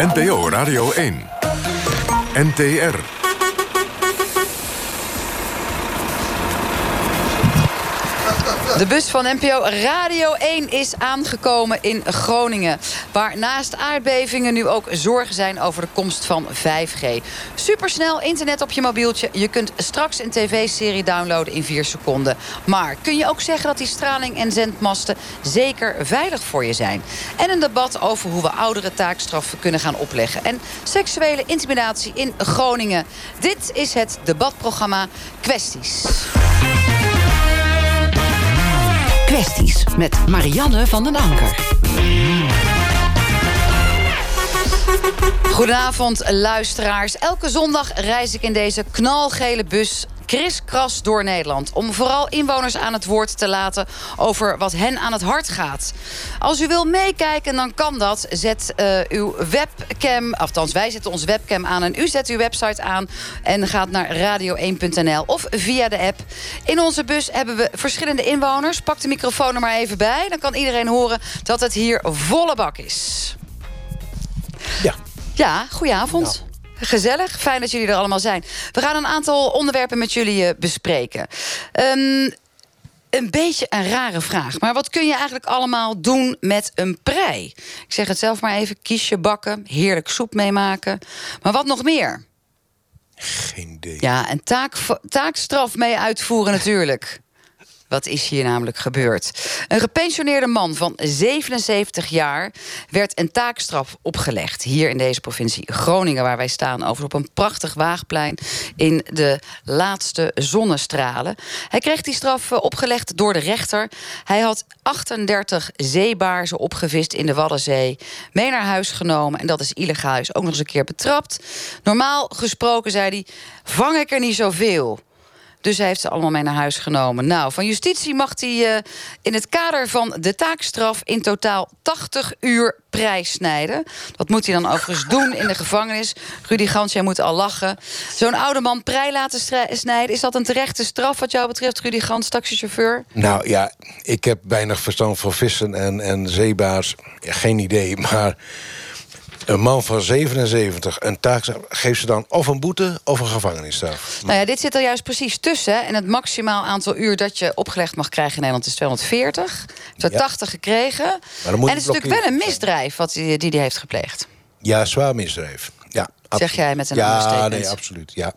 NPO Radio 1. NTR. De bus van NPO Radio 1 is aangekomen in Groningen. Waar naast aardbevingen nu ook zorgen zijn over de komst van 5G. Supersnel internet op je mobieltje. Je kunt straks een tv-serie downloaden in 4 seconden. Maar kun je ook zeggen dat die straling en zendmasten zeker veilig voor je zijn? En een debat over hoe we ouderen taakstraffen kunnen gaan opleggen. En seksuele intimidatie in Groningen. Dit is het debatprogramma Kwesties. Kwesties met Marianne van den Anker. Goedenavond, luisteraars. Elke zondag reis ik in deze knalgele bus kriskras door Nederland... om vooral inwoners aan het woord te laten over wat hen aan het hart gaat. Als u wil meekijken, dan kan dat. Zet uh, uw webcam, althans wij zetten onze webcam aan... en u zet uw website aan en gaat naar radio1.nl of via de app. In onze bus hebben we verschillende inwoners. Pak de microfoon er maar even bij. Dan kan iedereen horen dat het hier volle bak is. Ja. Ja, goedenavond. Gezellig, fijn dat jullie er allemaal zijn. We gaan een aantal onderwerpen met jullie uh, bespreken. Um, een beetje een rare vraag. Maar wat kun je eigenlijk allemaal doen met een prei? Ik zeg het zelf maar even. Kiesje bakken, heerlijk soep meemaken. Maar wat nog meer? Geen idee. Ja, en taak, taakstraf mee uitvoeren natuurlijk. Wat is hier namelijk gebeurd? Een gepensioneerde man van 77 jaar werd een taakstraf opgelegd. Hier in deze provincie Groningen, waar wij staan. Over op een prachtig waagplein in de laatste zonnestralen. Hij kreeg die straf eh, opgelegd door de rechter. Hij had 38 zeebaarzen opgevist in de Waddenzee. Mee naar huis genomen. En dat is illegaal. Is ook nog eens een keer betrapt. Normaal gesproken, zei hij, vang ik er niet zoveel. Dus hij heeft ze allemaal mee naar huis genomen. Nou, van justitie mag hij uh, in het kader van de taakstraf... in totaal 80 uur prijs snijden. Dat moet hij dan overigens doen in de gevangenis. Rudy Gans, jij moet al lachen. Zo'n oude man prei laten snijden... is dat een terechte straf wat jou betreft, Rudy Gans, taxichauffeur? Nou ja, ik heb weinig verstand van vissen en, en zeebaars. Geen idee, maar... Een man van 77, een taak geeft ze dan of een boete of een gevangenisstraf. Nou ja, dit zit er juist precies tussen. En het maximaal aantal uur dat je opgelegd mag krijgen in Nederland is 240. Heeft er ja. 80 gekregen. en het is natuurlijk wel een misdrijf wat die, die die heeft gepleegd. Ja, zwaar misdrijf. Ja, zeg jij met een Ja, nee, absoluut. Ja.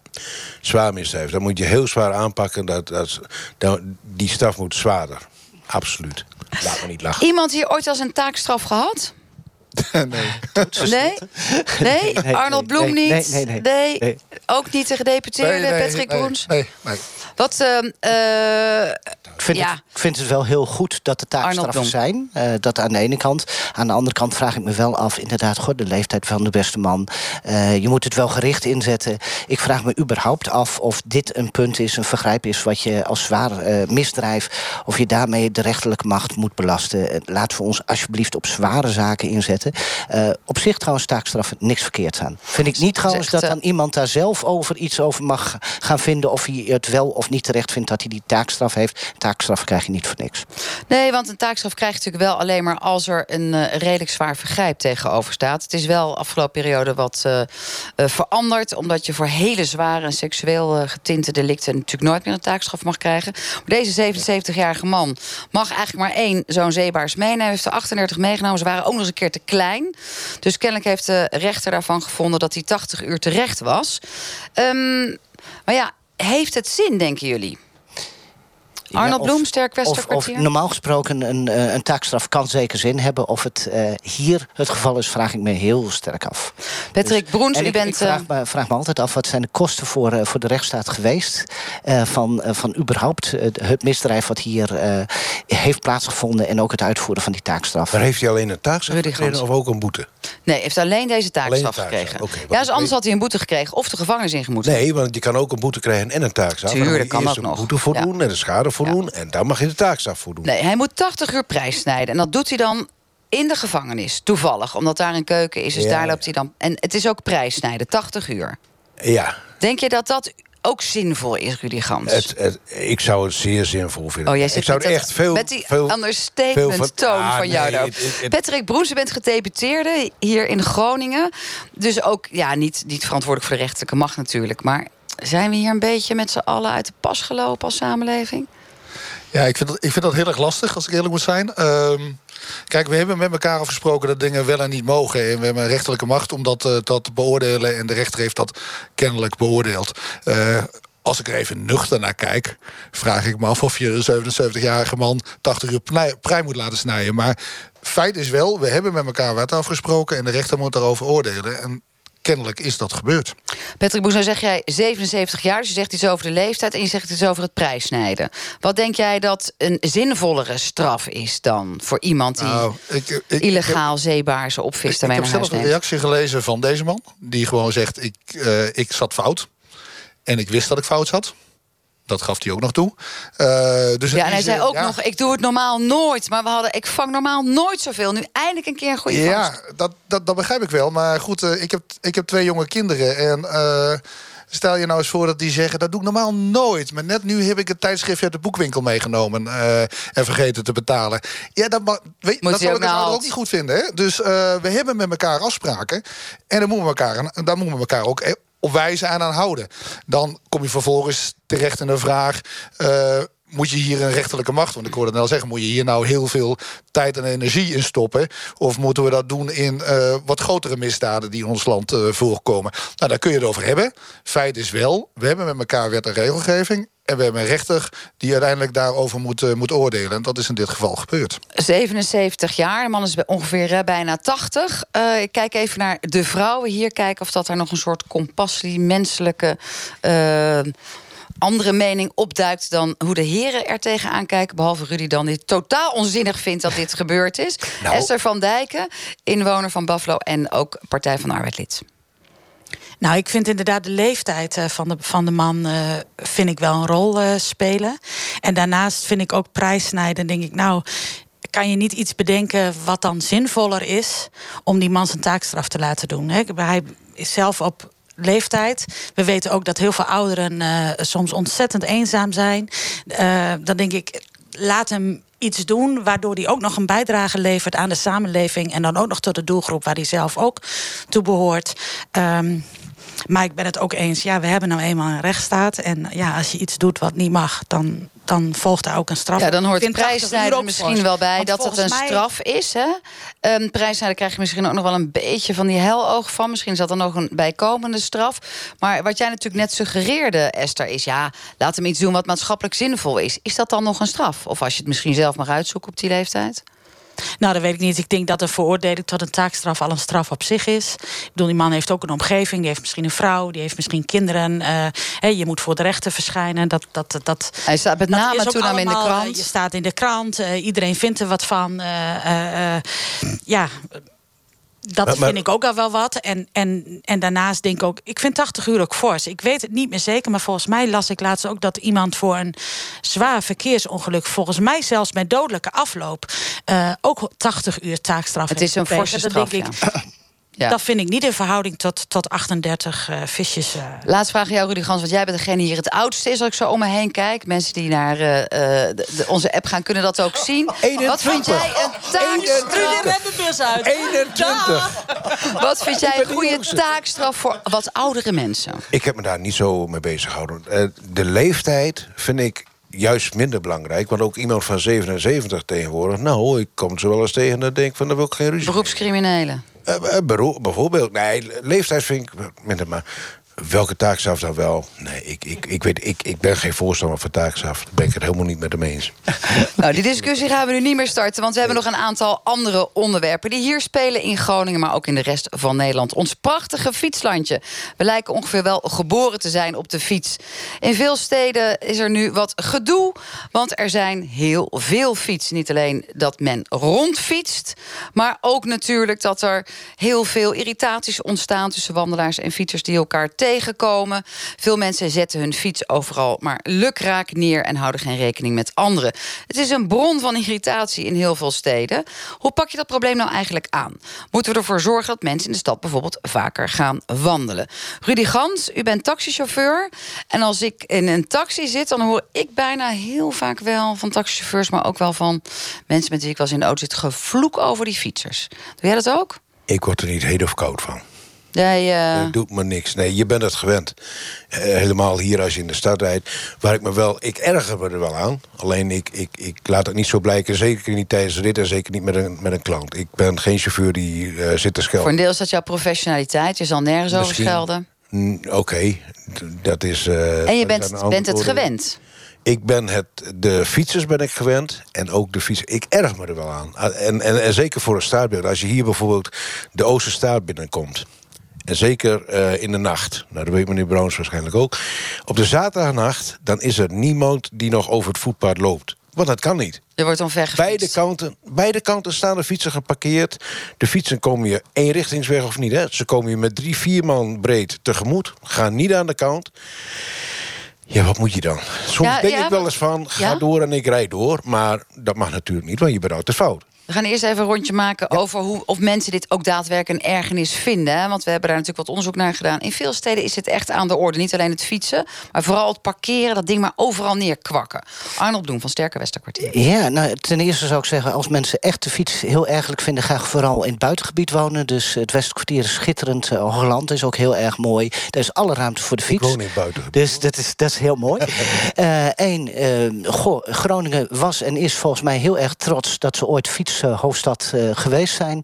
Zwaar misdrijf. Dan moet je heel zwaar aanpakken. Dat, dat, dat, die straf moet zwaarder. Absoluut. Laat me niet lachen. Iemand hier ooit als een taakstraf gehad? nee. Nee? Nee? Arnold Bloem niet? Nee, nee, nee. Ook niet de gedeputeerde Patrick Broens? Nee, Wat, uh, ik vind, ja. het, ik vind het wel heel goed dat de taakstraffen zijn. Uh, dat aan de ene kant. Aan de andere kant vraag ik me wel af... inderdaad, god, de leeftijd van de beste man. Uh, je moet het wel gericht inzetten. Ik vraag me überhaupt af of dit een punt is... een vergrijp is wat je als zwaar misdrijf... of je daarmee de rechterlijke macht moet belasten. laten we ons alsjeblieft op zware zaken inzetten. op zich trouwens taakstraffen niks verkeerd aan. Vind ik niet trouwens dat dan iemand daar zelf over iets over mag gaan vinden... of hij het wel of niet terecht vindt dat hij die taakstraf heeft taakstraf krijg je niet voor niks. Nee, want een taakstraf krijg je natuurlijk wel alleen maar als er een uh, redelijk zwaar vergrijp tegenover staat. Het is wel afgelopen periode wat uh, uh, veranderd, omdat je voor hele zware en seksueel getinte delicten natuurlijk nooit meer een taakstraf mag krijgen. Maar deze 77-jarige man mag eigenlijk maar één zo'n zeebaars meenemen. Hij heeft er 38 meegenomen. Ze waren ook nog eens een keer te klein. Dus kennelijk heeft de rechter daarvan gevonden dat hij 80 uur terecht was. Um, maar ja, heeft het zin, denken jullie? Arnold ja, Bloem, Sterk Westerkwartier? Of, of normaal gesproken een, eh, een taakstraf kan zeker zin hebben. Of het uh, hier het geval is, vraag ik me heel sterk af. Patrick dus, Broens, u ik, bent... Ik vraag, uh, me, vraag me altijd af, wat zijn de kosten voor, uh, voor de rechtsstaat geweest... van, van überhaupt het misdrijf wat hier heeft plaatsgevonden... en ook het uitvoeren van die taakstraf. Maar heeft hij alleen een taakstraf gekregen of ook een boete? Nee, heeft alleen deze taakstraf alleen gekregen. Okay, ja, dus anders had hij een boete gekregen of de gevangenis ingemoet. Nee, want je kan ook een boete krijgen en een taakstraf. Tuurlijk, kan dat een nog. boete voldoen ja. en de schade voldoen... En dan mag je de taakstraf voldoen. Nee, hij moet 80 uur prijs snijden. En dat doet hij dan in de gevangenis, toevallig. Omdat daar een keuken is, dus daar loopt hij dan... En het is ook prijs snijden, 80 uur. Ja. Denk je dat dat ook zinvol is, Rudy Gans? Het, ik zou het zeer zinvol vinden. Oh, jij ik zou het echt veel... Met die veel, understatement veel toon ah, van jou nee. Patrick Broens, je bent gedeputeerde hier in Groningen. Dus ook ja, niet, niet verantwoordelijk voor de rechterlijke macht natuurlijk. Maar zijn we hier een beetje met z'n allen uit de pas gelopen als samenleving? Ja, ik vind, dat, ik vind dat heel erg lastig, als ik eerlijk moet zijn. Ehm, kijk, we hebben met elkaar afgesproken dat dingen wel en niet mogen. En we hebben een rechterlijke macht om dat, uh, dat te beoordelen. En de rechter heeft dat kennelijk beoordeeld. Uh, als ik er even nuchter naar kijk, vraag ik me af of je een 77-jarige man 80 uur prei moet laten snijden. Maar feit is wel, we hebben met elkaar wat afgesproken en de rechter moet daarover oordelen. En kennelijk is dat gebeurd. Patrick Boes, nou zeg jij 77 jaar, dus je zegt iets over de leeftijd... en je zegt iets over het prijsnijden. Wat denk jij dat een zinvollere straf is dan... voor iemand die nou, ik, ik, illegaal zeebaarzen opvist? Ik, ik heb zelf een reactie gelezen van deze man... die gewoon zegt, ik, uh, ik zat fout. En ik wist dat ik fout zat. Dat gaf hij ook nog toe. Uh, dus ja, en hij zei ook nog: Ik doe het normaal nooit. Maar we hadden, ik vang normaal nooit zoveel. Nu eindelijk een keer een goede Ja, dat, dat, dat begrijp ik wel. Maar goed, uh, ik, heb, ik heb twee jonge kinderen. En uh, stel je nou eens voor dat die zeggen: Dat doe ik normaal nooit. Maar net nu heb ik het tijdschriftje uit de boekwinkel meegenomen. en vergeten te betalen. Ja, dat, weet, dat zal ik nou ook niet goed vinden. Hè? Dus we hebben met elkaar afspraken. En dan moeten we elkaar, dan moeten we elkaar ook op wijze aan aan houden. Dan kom je vervolgens terecht in de vraag... Uh, moet je hier een rechterlijke macht, want ik hoorde het al zeggen... moet je hier nou heel veel tijd en energie in stoppen? Of moeten we dat doen in uh, wat grotere misdaden die in ons land uh, voorkomen? Nou, daar kun je het over hebben. Feit is wel, we hebben met elkaar wet en regelgeving... En we hebben een rechter die uiteindelijk daarover moet, uh, moet oordelen. En dat is in dit geval gebeurd. 77 jaar, de man is ongeveer uh, bijna 80. Uh, ik kijk even naar de vrouwen hier. Kijken of dat er nog een soort compassie, menselijke andere mening opduikt dan hoe de heren er tegenaan kijken. Behalve Rudy dan, die totaal onzinnig vindt dat dit gebeurd is. Nou. Esther van Dijken, inwoner van Buffalo en ook Partij van de Arbeid lid. Nou, ik vind inderdaad de leeftijd eh, van de, van de man uh, vind ik wel een rol uh, spelen. En daarnaast vind ik ook prijssnijden. Denk ik, nou, kan je niet iets bedenken wat dan zinvoller is om die man zijn taakstraf te laten doen? Hè? Hij is zelf op leeftijd. We weten ook dat heel veel ouderen soms ontzettend eenzaam zijn. Dan denk ik, laat hem iets doen waardoor hij ook nog een bijdrage levert aan de samenleving en dan ook nog tot de doelgroep waar hij zelf ook toe behoort. Um, maar ik ben het ook eens, ja, we hebben nou eenmaal een rechtsstaat. En ja, als je iets doet wat niet mag, dan, dan volgt daar ook een straf. Ja, dan hoort prijssnijden misschien wel bij dat het een straf is. Hè? Um, krijg je misschien ook nog wel een beetje van die heloog van. Misschien is dat dan nog een bijkomende straf. Maar wat jij natuurlijk net suggereerde, Esther, is ja, laat hem iets doen wat maatschappelijk zinvol is. Is dat dan nog een straf? Of als je het misschien zelf mag uitzoeken op die leeftijd? Nou, dat weet ik niet. Ik denk dat de veroordeling tot een taakstraf al een straf op zich is. Ik bedoel, die man heeft ook een omgeving. Die heeft misschien een vrouw. Die heeft misschien kinderen. Uh, je moet voor de rechter verschijnen. Dat, dat, dat, Hij staat met name toen in de krant. Eh, je staat in de krant. Uh, iedereen vindt er wat van. Uh, ja, dat vind ik ook al wel wat. En, en, en daarnaast denk ik ook, ik vind 80 uur ook fors. Ik weet het niet meer zeker, maar volgens mij las ik laatst ook dat iemand voor een zwaar verkeersongeluk, volgens mij zelfs met dodelijke afloop, uh, ook 80 uur taakstraf. Het is een forse straf. Denk ik, ja. Dat vind ik niet in verhouding tot, tot 38 uh, visjes. Uh. Laatste vraag aan jou, Rudy Gans. Want jij bent degene hier het oudste is als ik zo om me heen kijk. Mensen die naar uh, de, de, onze app gaan kunnen dat ook zien. 21. Wat vind jij een taakstraf? 21. Wat vind jij een goede taakstraf voor wat oudere mensen? Ik heb me daar niet zo mee bezig gehouden. de leeftijd vind ik juist minder belangrijk. Want ook iemand van 77 tegenwoordig... nou, ik kom ze wel eens tegen en denk van... dan wil ik geen ruzie Beroepscriminelen. Uh, bijvoorbeeld. Nee, leeftijd vind ik minder. Maar Welke taakstraf dan wel? Nee, ik, ik, ik, weet, ik, ik ben geen voorstander van taakstraf. Daar ben ik het helemaal niet met hem eens. Nou, die discussie gaan we nu niet meer starten... want we hebben nog een aantal andere onderwerpen... die hier spelen in Groningen, maar ook in de rest van Nederland. Ons prachtige fietslandje. We lijken ongeveer wel geboren te zijn op de fiets. In veel steden is er nu wat gedoe... want er zijn heel veel fietsen. Niet alleen dat men rondfietst... maar ook natuurlijk dat er heel veel irritaties ontstaan... tussen wandelaars en fietsers die elkaar tegenkomen. Veel mensen zetten hun fiets overal maar lukraak neer en houden geen rekening met anderen. Het is een bron van irritatie in heel veel steden. Hoe pak je dat probleem nou eigenlijk aan? Moeten we ervoor zorgen dat mensen in de stad bijvoorbeeld vaker gaan wandelen? Rudy Gans, u bent taxichauffeur. En als ik in een taxi zit, dan hoor ik bijna heel vaak wel van taxichauffeurs, maar ook wel van mensen met wie ik eens in de auto zit, gevloek over die fietsers. Doe jij dat ook? Ik word er niet heet of koud van. Jij, uh... Dat doet me niks. Nee, je bent het gewend. Uh, helemaal hier als je in de stad rijdt. Waar ik me wel... Ik erger me er wel aan. Alleen ik, ik, ik laat het niet zo blijken. Zeker niet tijdens de rit en zeker niet met een, met een klant. Ik ben geen chauffeur die uh, zit te schelden. Voor een deel is dat jouw professionaliteit. Je zal nergens Misschien, over schelden. Oké, okay. dat is... en je bent, bent het gewend? Ik ben het, de fietsers ben ik gewend. En ook de fietsers. Ik erg me er wel aan. En, en, en zeker voor een staartbeeld. Als je hier bijvoorbeeld de Oosterstaat binnenkomt. En zeker uh, in de nacht. Nou, dat weet meneer Browns waarschijnlijk ook. Op de zaterdagnacht, dan is er niemand die nog over het voetpad loopt. Want dat kan niet. Je wordt onvergefietst. Beide kanten, beide kanten staan de fietsen geparkeerd. De fietsen komen je eenrichtingsweg of niet. Hè? Ze komen je met drie, vier man breed tegemoet. Gaan niet aan de kant. Ja, wat moet je dan? Soms ja, denk ja, ik wel eens van, ga ja? door en ik rijd door. Maar dat mag natuurlijk niet, want je bent te fout. We gaan eerst even een rondje maken over hoe, of mensen dit ook daadwerkelijk een ergernis vinden. Hè? Want we hebben daar natuurlijk wat onderzoek naar gedaan. In veel steden is het echt aan de orde. Niet alleen het fietsen, maar vooral het parkeren, dat ding maar overal neerkwakken. Arnold Bloem van Sterke Westerkwartier. Ja, nou, ten eerste zou ik zeggen, als mensen echt de fiets heel ergelijk vinden, graag vooral in het buitengebied wonen. Dus het Westerkwartier is schitterend. Uh, Holland is ook heel erg mooi. Er is alle ruimte voor de fiets. Ik woon in het buitengebied. Dus dat is, dat is heel mooi. Eén, uh, uh, Groningen was en is volgens mij heel erg trots dat ze ooit fietshoofdstad uh, geweest zijn.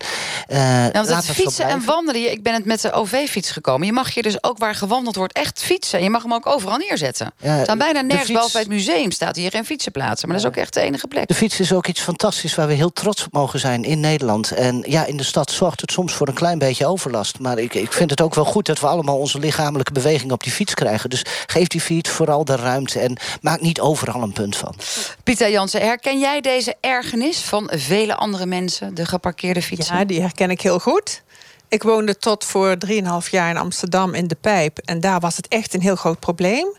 Uh, nou, het fietsen en wandelen, ik ben het met de OV-fiets gekomen. Je mag hier dus ook waar gewandeld wordt echt fietsen. Je mag hem ook overal neerzetten. Ja, staan bijna nergens, fiets... behalve bij het museum staat hier geen fietsenplaatsen. Maar dat is ook echt de enige plek. De fiets is ook iets fantastisch waar we heel trots op mogen zijn in Nederland. En ja, in de stad zorgt het soms voor een klein beetje overlast. Maar ik, ik vind het ook wel goed dat we allemaal onze lichamelijke beweging op die fiets krijgen. Dus geef die fiets vooral de ruimte en maak niet overal een punt van. Pieter Jansen, herken jij deze ergernis van vele andere mensen, de geparkeerde fietsen? Ja, die herken ik heel goed. Ik woonde tot voor 3,5 jaar in Amsterdam in de Pijp. En daar was het echt een heel groot probleem.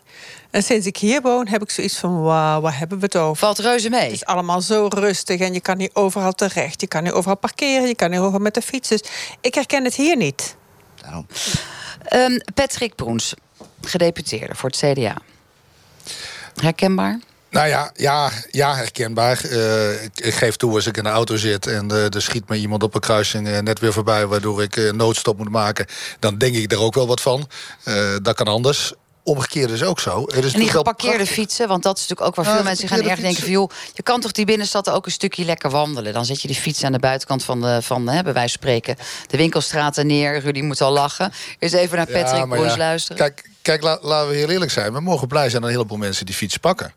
En sinds ik hier woon, heb ik zoiets van: wauw, waar hebben we het over? Valt reuze mee. Het is allemaal zo rustig en je kan niet overal terecht. Je kan niet overal parkeren, je kan niet overal met de fiets. Dus ik herken het hier niet. Daarom. Um, Patrick Broens, gedeputeerde voor het CDA. Herkenbaar? Nou ja, ja, ja herkenbaar. Uh, ik, geef toe als ik in de auto zit en uh, er schiet me iemand op een kruising uh, net weer voorbij, waardoor ik noodstop moet maken. Dan denk ik er ook wel wat van. dat kan anders omgekeerd is ook zo. Er is en die geparkeerde fietsen, want dat is natuurlijk ook waar veel mensen gaan erg denken van... joh, je kan toch die binnenstad ook een stukje lekker wandelen. Dan zet je die fiets aan de buitenkant van, de, van hè, bij wijze van spreken... de winkelstraten neer, Rudy moet al lachen. Eens even naar Patrick ja, ja. luisteren. Kijk, kijk laten we heel eerlijk zijn. We mogen blij zijn dat een heleboel mensen die fiets pakken.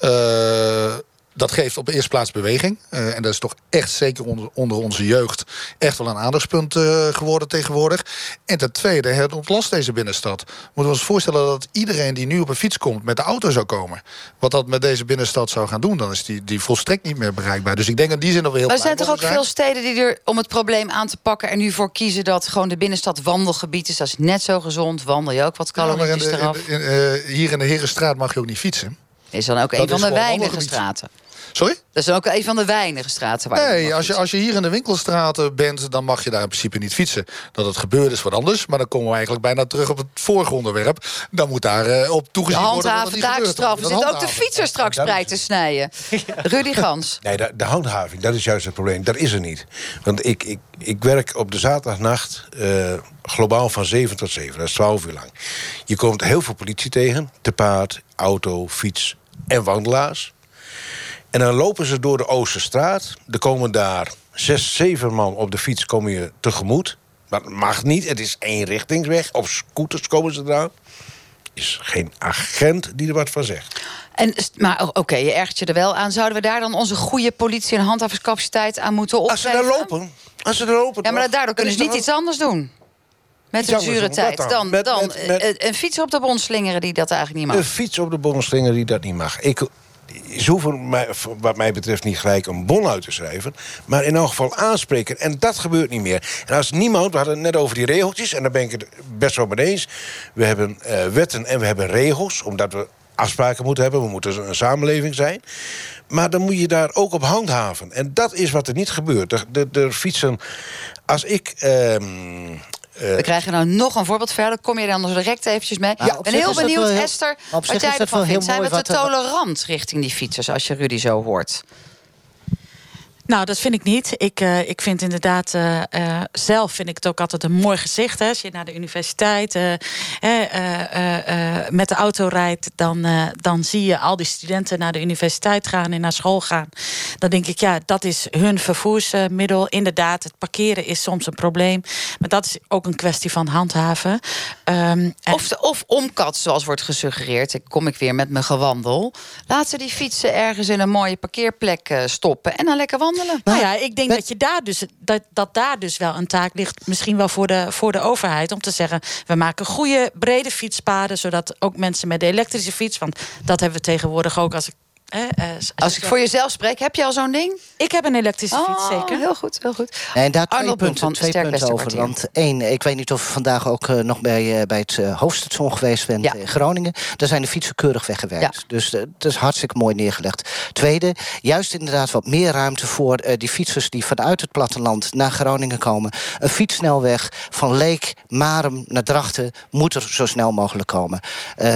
Uh, dat geeft op de eerste plaats beweging. Uh, en dat is toch echt zeker onder, onder onze jeugd echt wel een aandachtspunt uh, geworden tegenwoordig. En ten tweede, het ontlast deze binnenstad. Moeten we ons voorstellen dat iedereen die nu op een fiets komt met de auto zou komen. Wat dat met deze binnenstad zou gaan doen, dan is die, die volstrekt niet meer bereikbaar. Dus ik denk in die zin nog wel heel Er zijn toch ook veel steden die er om het probleem aan te pakken er nu voor kiezen dat gewoon de binnenstad wandelgebied is. Dat is net zo gezond. Wandel je ook wat calorieën ja, eraf. In, uh, hier in de Herenstraat mag je ook niet fietsen. Is dan ook een van de weinige straten. Sorry? Dat is ook een van de weinige straten waar Nee, als je, als je hier in de winkelstraten bent... dan mag je daar in principe niet fietsen. Dat het gebeurt is wat anders. Maar dan komen we eigenlijk bijna terug op het vorige onderwerp. Dan moet daar uh, op toegezien worden... De handhaven taakstraf. Zit ook de fietser straks ja, te snijden. Rudy Gans. Nee, de, de, handhaving, dat is juist het probleem. Dat is er niet. Want ik, ik, ik werk op de zaterdagnacht... Uh, globaal van 7 tot 7. Dat is 12 uur lang. Je komt heel veel politie tegen. Te paard, auto, fiets en wandelaars. En dan lopen ze door de Oosterstraat. Er komen daar zes, zeven man op de fiets komen je tegemoet. Maar dat mag niet, het is eenrichtingsweg. Op scooters komen ze eraan. is geen agent die er wat van zegt. En, maar oké, okay, je ergert je er wel aan. Zouden we daar dan onze goede politie- en handhavingscapaciteit aan moeten opgeven? Als ze daar lopen. Als ze daar lopen. Ja, maar daardoor kunnen ze niet iets anders doen. Met de zure tijd. Dan, dan, dan een fiets op de bon slingeren die dat eigenlijk niet mag. Een fiets op de bon slingeren die dat niet mag. Ik, ze hoeven mij, wat mij betreft niet gelijk een bon uit te schrijven... maar in elk geval aanspreken. En dat gebeurt niet meer. En als niemand, we hadden het net over die regeltjes... en daar ben ik het best wel mee eens. We hebben uh, wetten en we hebben regels, omdat we afspraken moeten hebben. We moeten een samenleving zijn. Maar dan moet je daar ook op handhaven. En dat is wat er niet gebeurt. Er, fietsen... Als ik... Uh, we krijgen nou nog een voorbeeld verder. Kom je dan direct eventjes mee? Ja, ik ben heel benieuwd, Esther, wat jij ervan vindt. Zijn we te tolerant richting die fietsers, als je Rudy zo hoort? Nou, dat vind ik niet. Ik, uh, ik vind inderdaad, uh, uh, zelf vind ik het ook altijd een mooi gezicht. Hè. Als je naar de universiteit met de auto rijdt, dan, dan zie je al die studenten naar de universiteit gaan en naar school gaan. Dan denk ik, ja, dat is hun vervoersmiddel. Inderdaad, het parkeren is soms een probleem. Maar dat is ook een kwestie van handhaven. Um, of, of omkat, zoals wordt gesuggereerd. Ik kom ik weer met mijn gewandel. Laat ze die fietsen ergens in een mooie parkeerplek stoppen en dan lekker wandelen. Nou ja, ik denk dat, je daar dus, dat, dat daar dus wel een taak ligt, misschien wel voor de, voor de overheid, om te zeggen: we maken goede, brede fietspaden, zodat ook mensen met de elektrische fiets, want dat hebben we tegenwoordig ook als ik eh, als, ik voor jezelf spreek, heb je al zo'n ding? Ik heb een elektrische oh, fiets, zeker. Heel goed, heel goed. en daar twee punten, twee punten over. Want één, ik weet niet of je vandaag ook uh, nog bij, uh, bij het uh, hoofdstation geweest bent ja. in Groningen. Daar zijn de fietsen keurig weggewerkt. Ja. Dus dat is hartstikke mooi neergelegd. Tweede, juist inderdaad wat meer ruimte voor die fietsers die vanuit het platteland naar Groningen komen. Een fietssnelweg van Leek, Marum naar Drachten moet er zo snel mogelijk komen.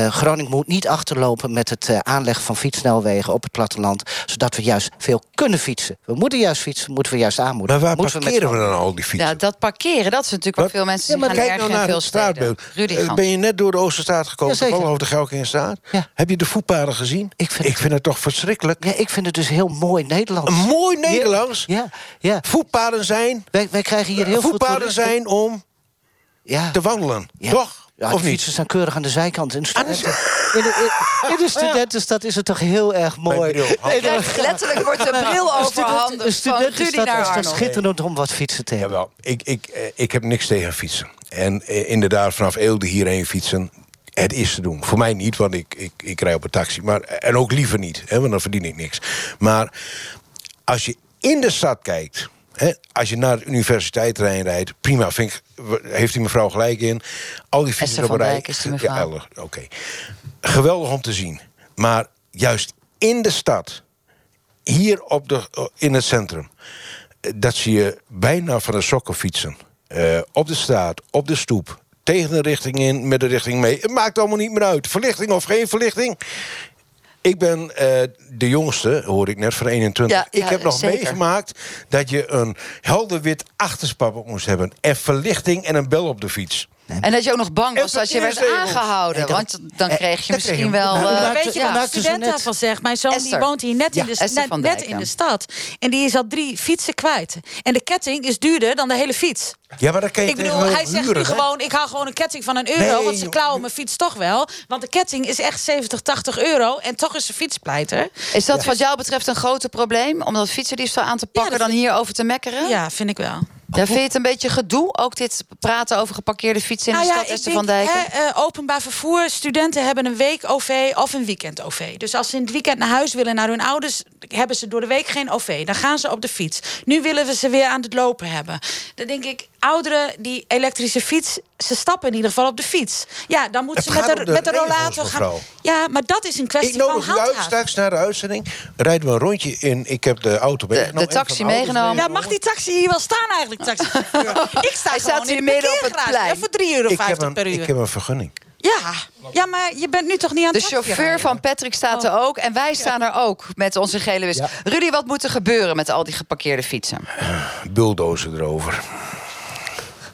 Groningen moet niet achterlopen met het aanleggen van fietssnelwegen op het platteland. Zodat we juist veel kunnen fietsen. We moeten juist fietsen, moeten we juist aanmoedigen. Maar waar parkeren we, dan al die fietsen? Ja, dat parkeren, dat is natuurlijk wat, veel mensen ja, maar kijk nou naar het straatbeeld. Uh, ben je net door de Oosterstraat gekomen, ja, over de Gelkinstraat? Ja. Heb je de voetpaden gezien? Ik vind, ik vind het toch verschrikkelijk. Ja, ik vind het dus heel mooi Nederlands. Een mooi Nederlands? Ja, ja. Voetpaden zijn... Wij, wij krijgen hier heel voetpaden veel... Voetpaden zijn om ja. te wandelen, toch? Ja, of de fietsen staan keurig aan de zijkant. In, studenten, in, de, in, de studentenstad is het toch heel erg mooi. letterlijk wordt de bril overhandigd De studentenstad is toch schitterend om wat fietsen te hebben. Jawel, ik, ik, eh, ik heb niks tegen fietsen. En eh, inderdaad, vanaf Eelde hierheen fietsen... Het is te doen. Voor mij niet, want ik, ik, ik rij op een taxi. Maar, en ook liever niet, hè, want dan verdien ik niks. Maar als je in de stad kijkt als je naar de universiteit rijdt, prima. Vind ik, heeft die mevrouw gelijk in. Al die fietsen op een rij. Ja, oké. Geweldig om te zien. Maar juist in de stad, hier op de, in het centrum, dat zie je bijna van de sokken fietsen. Uh, op de straat, op de stoep, tegen de richting in, met de richting mee. Het maakt allemaal niet meer uit. Verlichting of geen verlichting. Ik ben uh, de jongste, hoorde ik net, van 21. Ja, ik heb nog zeker. meegemaakt dat je een helder wit achterspap moest hebben. En verlichting en een bel op de fiets. En dat je ook nog bang was als je werd aangehouden. Want dan kreeg je misschien wel... Uh, weet je wat studenten van zegt? Mijn zoon die woont hier net, in de, net, in de stad. En die is al drie fietsen kwijt. En de ketting is duurder dan de hele fiets. Ja, maar dat kan je Ik bedoel, hij zegt nu gewoon... ik haal gewoon een ketting van een euro... want ze klauwen mijn fiets toch wel. Want de ketting is echt 70, 80 euro... en toch is de fiets pleiter. Is dat wat jou betreft een groter probleem? Om dat fietsendiefstal aan te pakken... dan hierover te mekkeren? Ja, vind ik wel. Ja, vind je het een beetje gedoe? Ook dit praten over geparkeerde fietsen in de nou stad, van Dijk? Uh, openbaar vervoer, studenten hebben een week OV of een weekend OV. Dus als ze in het weekend naar huis willen naar hun ouders... hebben ze door de week geen OV. Dan gaan ze op de fiets. Nu willen we ze weer aan het lopen hebben. Dan denk ik, ouderen die elektrische fiets... ze stappen in ieder geval op de fiets. Ja, dan moeten ze met de, met de rollator gaan. Ja, maar dat is een kwestie van handhaven. Ik nodig straks naar de uitzending. Rijden we een rondje in. Ik heb de auto meegenomen. De, taxi meegenomen. Ja, mag die taxi hier wel staan eigenlijk? Taxi? ik sta Hij staat hier midden op het plein. voor 3,50 euro per uur. Ik heb een vergunning. Ja, ja, maar je bent nu toch niet aan het De chauffeur van Patrick staat er ook. En wij staan er ook met onze gele wist. Rudy, wat moet er gebeuren met al die geparkeerde fietsen? Bulldozen erover.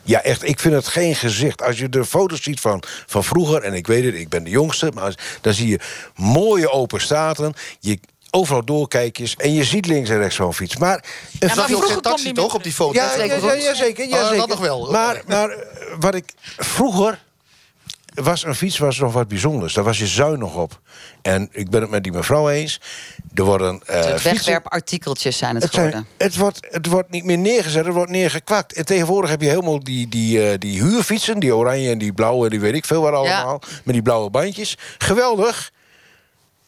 Ja, echt, ik vind het geen gezicht. Als je de foto's ziet van, van vroeger, en ik weet het, ik ben de jongste... maar dan zie je mooie open staten. Je, overal doorkijkjes en je ziet links en rechts zo'n fiets. Maar, een ja, maar geen taxi toch op die foto? Ja, ja, ja, ja zeker. Ja, oh, zeker. nog wel. Maar, maar wat ik vroeger was een fiets was nog wat bijzonders. Daar was je zuinig op. En ik ben het met die mevrouw eens. Er worden uh, wegwerpartikeltjes zijn het, geworden. het, wordt, het wordt niet meer neergezet, het wordt neergekwakt. En tegenwoordig heb je helemaal die, die, uh, die huurfietsen... die oranje en die blauwe, die weet ik veel waar allemaal... met die blauwe bandjes. Geweldig.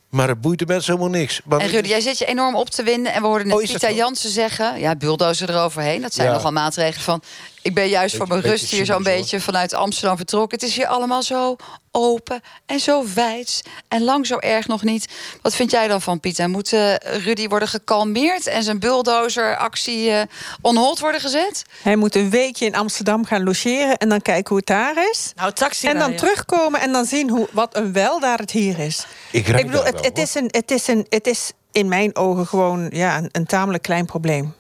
Maar het boeit de mensen helemaal niks. Want En Rudy, jij zit je enorm op te winden. En we hoorden net Oh, Pieter? Jansen zeggen... ja, bulldozer eroverheen. Dat zijn Ja. nogal maatregelen van... ik ben juist voor mijn rust hier zo'n beetje vanuit Amsterdam vertrokken. Het is hier allemaal zo open en zo wijds. En lang zo erg nog niet. Wat vind jij dan van, Pieter? Moet eh, Rudy worden gekalmeerd... en zijn bulldozeractie on hold worden gezet? Hij moet een weekje in Amsterdam gaan logeren en dan kijken hoe het daar is. Nou, taxi En dan terugkomen en dan zien hoe, wat een wel daar het hier is. Ik rijd bedoel, daar het, wel, het, is een, het, is een, het is in mijn ogen gewoon ja, een, een tamelijk klein probleem.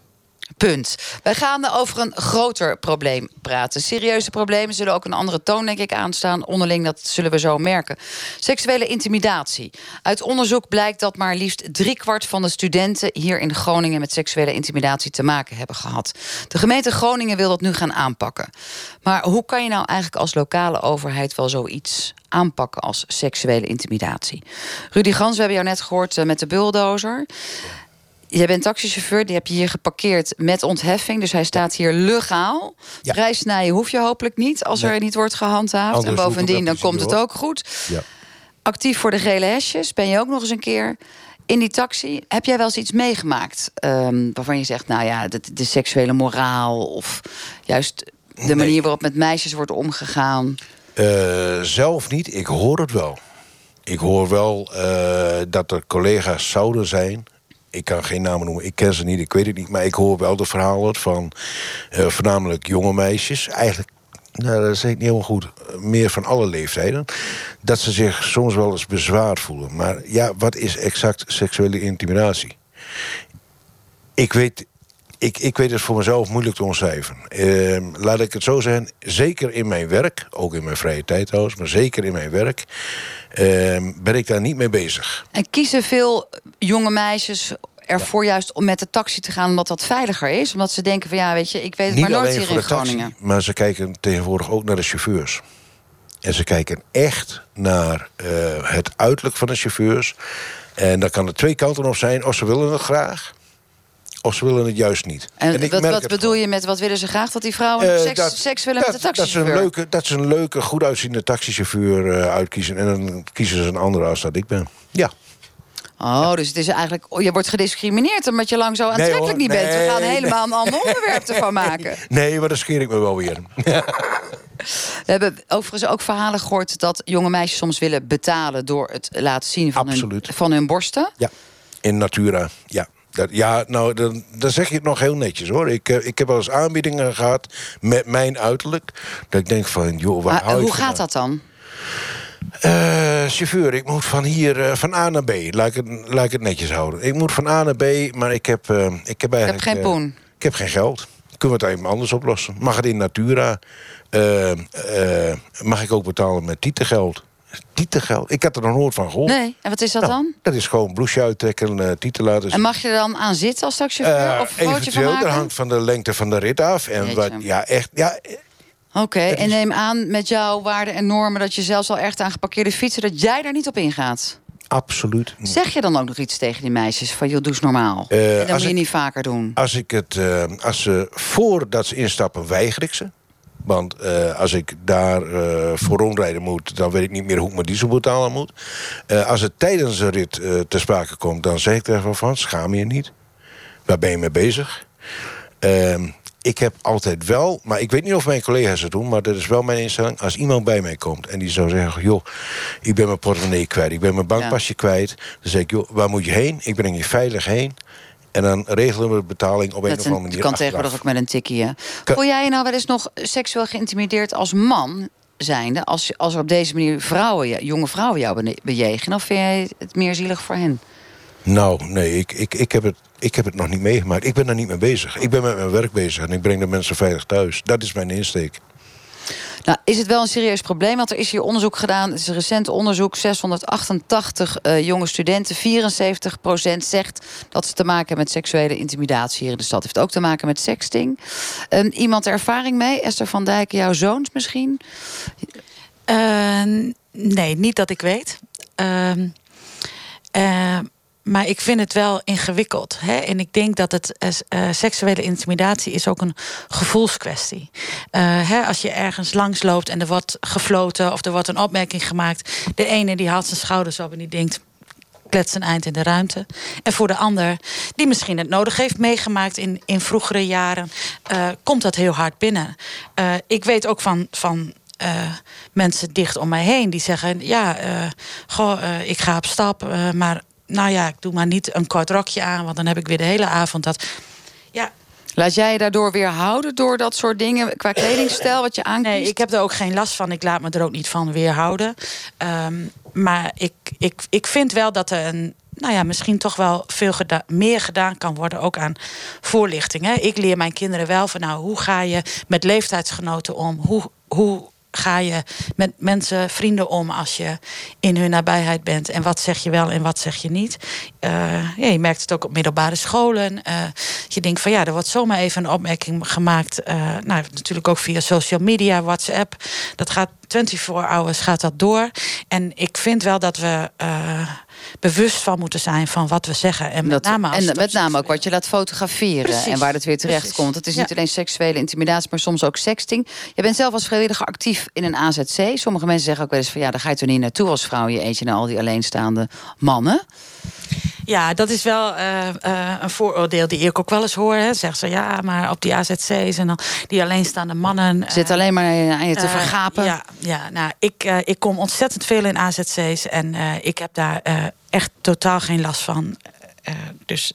Punt. Wij gaan over een groter probleem praten. Serieuze problemen zullen ook een andere toon, denk ik, aanstaan. Onderling, dat zullen we zo merken. Seksuele intimidatie. Uit onderzoek blijkt dat maar liefst driekwart van de studenten hier in Groningen met seksuele intimidatie te maken hebben gehad. De gemeente Groningen wil dat nu gaan aanpakken. Maar hoe kan je nou eigenlijk als lokale overheid wel zoiets aanpakken als seksuele intimidatie? Rudy Gans, we hebben jou net gehoord eh, met de bulldozer. Jij bent taxichauffeur, die heb je hier geparkeerd met ontheffing. Dus hij staat hier legaal. Ja. Prijssnijden hoef je hopelijk niet als Nee. er niet wordt gehandhaafd. Anders en bovendien, dan komt het ook goed. Ja. Actief voor de gele hesjes ben je ook nog eens een keer. In die taxi, heb jij wel eens iets meegemaakt... ehm, waarvan je zegt, nou ja, de, de seksuele moraal... of juist de manier waarop met meisjes wordt omgegaan... Eh, zelf niet, ik hoor het wel. Ik hoor wel eh, dat er collega's zouden zijn. Ik kan geen namen noemen, ik ken ze niet, ik weet het niet. Maar ik hoor wel de verhalen van eh, voornamelijk jonge meisjes. Eigenlijk, nou, dat zeg ik niet helemaal goed. Meer van alle leeftijden. Dat ze zich soms wel eens bezwaard voelen. Maar ja, wat is exact seksuele intimidatie? Ik weet, ik, ik weet het voor mezelf moeilijk te omschrijven. Ehm, laat ik het zo zeggen, zeker in mijn werk, ook in mijn vrije tijd trouwens, maar zeker in mijn werk, ben ik daar niet mee bezig. En kiezen veel jonge meisjes ervoor juist om met de taxi te gaan... omdat dat veiliger is? Omdat ze denken van ja, weet je, ik weet het Niet maar nooit hier in de taxi, Groningen. maar ze kijken tegenwoordig ook naar de chauffeurs. En ze kijken echt naar eh, het uiterlijk van de chauffeurs. En daar kan er twee kanten op zijn. Of ze willen het graag, of ze willen het juist niet. En, ik wat, merk wat bedoel je met wat willen ze graag? Dat die vrouwen Eh, seks, dat- seks willen dat, met de dat, ze een taxichauffeur? leuke, dat ze een leuke, goed uitziende taxichauffeur eh, uitkiezen. En dan kiezen ze een andere als dat ik ben. Ja. Oh, dus het is eigenlijk, oh, je wordt gediscrimineerd omdat je lang zo aantrekkelijk hoor, niet bent. We gaan helemaal een ander onderwerp ervan maken. Nee, maar dan scheer ik me wel weer. We hebben overigens ook verhalen gehoord dat jonge meisjes soms willen betalen door het laten zien van, hun, van hun borsten. Ja, in Natura, ja. Dat, ja, nou, dan, dan zeg je het nog heel netjes hoor. Ik, eh, ik heb wel eens aanbiedingen gehad met mijn uiterlijk. Dat ik denk van, joh, waar Maar hou je hoe gaat dat dan? Eh, chauffeur, ik moet van hier, eh, van A naar B. Laat ik, het, laat ik het netjes houden. Ik moet van A naar B, maar ik heb, eh, ik heb eigenlijk... geen eh, poen. ik heb geen geld. Kunnen we het even anders oplossen? Mag het in Natura? Eh, eh, mag ik ook betalen met tietengeld? Tietengeld? Ik had er nog nooit van gehoord. Nee, en wat is dat Nou, dan? Dat is gewoon bloesje uittrekken, eh tieten laten zien. En mag je er dan aan zitten als taxichauffeur? Eh, of een van dat hangt van de lengte van de rit af. En Jeetje. wat, ja, echt, ja, Oké, Het en neem aan met jouw waarden en normen... dat je zelfs al echt aan geparkeerde fietsen... dat jij daar niet op ingaat. absoluut. niet. Zeg je dan ook nog iets tegen die meisjes? Van, joh, doe eens normaal. Eh, en dat moet je ik- niet vaker doen. Als, ik het, eh, als ze voordat ze instappen, weiger ik ze. Want eh, als ik daar eh, voor rondrijden moet, dan weet ik niet meer hoe ik mijn diesel betalen moet. Eh, als het tijdens de rit ter sprake komt, dan zeg ik er even van: schaam je niet. Waar ben je mee bezig? Ehm, ik heb altijd wel, maar ik weet niet of mijn collega's het doen, maar dat is wel mijn instelling. Als iemand bij mij komt en die zou zeggen: joh, ik ben mijn portemonnee kwijt, ik ben mijn bankpasje kwijt. Dan zeg ik: joh, waar moet je heen? Ik breng je veilig heen. En dan regelen we de betaling op een Dat of andere manier. kan achteraf. tegenwoordig ook met een tikkie. hè. Kan- Voel jij je nou wel eens nog seksueel geïntimideerd als man zijnde... als, als er op deze manier vrouwen, jonge vrouwen jou bejegenen? Of vind jij het meer zielig voor hen? Nou, nee, ik, ik, ik, heb het, ik heb het nog niet meegemaakt. Ik ben daar niet mee bezig. Ik ben met mijn werk bezig en ik breng de mensen veilig thuis. Dat is mijn insteek. Nou, is het wel een serieus probleem? Want er is hier onderzoek gedaan. Het is een recent onderzoek. 688 eh, jonge studenten. 74% zegt dat ze te maken hebben met seksuele intimidatie hier in de stad. Heeft ook te maken met sexting. Ehm, iemand ervaring mee? Esther van Dijk, jouw zoons misschien? Eh, nee, niet dat ik weet. Ehm, eh, maar ik vind het wel ingewikkeld. Hè? En ik denk dat het eh, eh, seksuele intimidatie is ook een gevoelskwestie. Eh, hè, als je ergens langs loopt en er wordt gefloten of er wordt een opmerking gemaakt. De ene die haalt zijn schouders op en die denkt. klets een eind in de ruimte. En voor de ander, die misschien het nodig heeft meegemaakt in, in vroegere jaren, uh, komt dat heel hard binnen. Uh, ik weet ook van. van uh, mensen dicht om mij heen die zeggen: Ja, goh, ik ga op stap, maar nou ja, ik doe maar niet een kort rokje aan, want dan heb ik weer de hele avond dat. Ja, Laat jij je daardoor weer houden door dat soort dingen qua kledingstijl wat je aankiest? Nee, ik heb er ook geen last van. Ik laat me er ook niet van weerhouden. Um, maar ik, ik, ik vind wel dat er een, nou ja, misschien toch wel veel geda meer gedaan kan worden, ook aan voorlichting. Hè. Ik leer mijn kinderen wel van, nou, hoe ga je met leeftijdsgenoten om? Hoe, hoe ga je met mensen, vrienden om als je in hun nabijheid bent? En wat zeg je wel en wat zeg je niet? Uh, ja, je merkt het ook op middelbare scholen. Uh, je denkt van ja, er wordt zomaar even een opmerking gemaakt. Uh, nou, natuurlijk ook via social media, WhatsApp. Dat gaat 24 hours gaat dat door. En ik vind wel dat we bewust van moeten zijn van wat we zeggen. En met name, en met name ook wat je laat fotograferen en waar het weer terecht komt. Het is niet alleen seksuele intimidatie, maar soms ook sexting. Je bent zelf als vrijwilliger actief in een AZC. Sommige mensen zeggen ook wel eens van ja, daar ga je toch niet naartoe als vrouw je eentje naar al die alleenstaande mannen. Ja, dat is wel uh, uh, een vooroordeel die ik ook wel eens hoor. Hè. Zegt ze ja, maar op die AZC's en dan die alleenstaande mannen. Zit alleen maar aan je te vergapen. Ja, ja nou, ik, ik kom ontzettend veel in AZC's en ik heb daar echt totaal geen last van. dus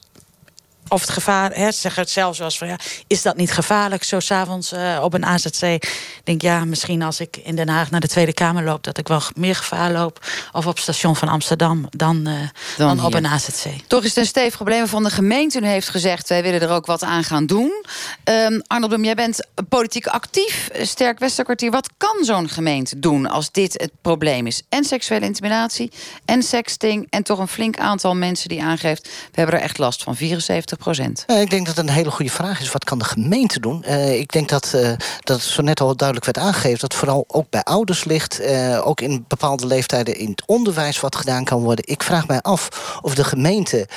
of het gevaar, hè, zeg het zelfs zoals van ja, is dat niet gevaarlijk zo s'avonds uh, op een AZC? Ik denk ja, misschien als ik in Den Haag naar de Tweede Kamer loop, dat ik wel meer gevaar loop. Of op het station van Amsterdam dan, uh, dan, dan op een AZC. Toch is het een stevig probleem van de gemeente. U heeft gezegd, wij willen er ook wat aan gaan doen. Um, Arnold Bloem, jij bent politiek actief, Sterk Westerkwartier. Wat kan zo'n gemeente doen als dit het probleem is? En seksuele intimidatie, en sexting, en toch een flink aantal mensen die aangeeft, we hebben er echt last van 74 procent? ik denk dat het een hele goede vraag is. Wat kan de gemeente doen? Uh, ik denk dat, uh, dat het zo net al duidelijk werd aangegeven... dat vooral ook bij ouders ligt. Uh, ook in bepaalde leeftijden in het onderwijs wat gedaan kan worden. Ik vraag mij af of de gemeente...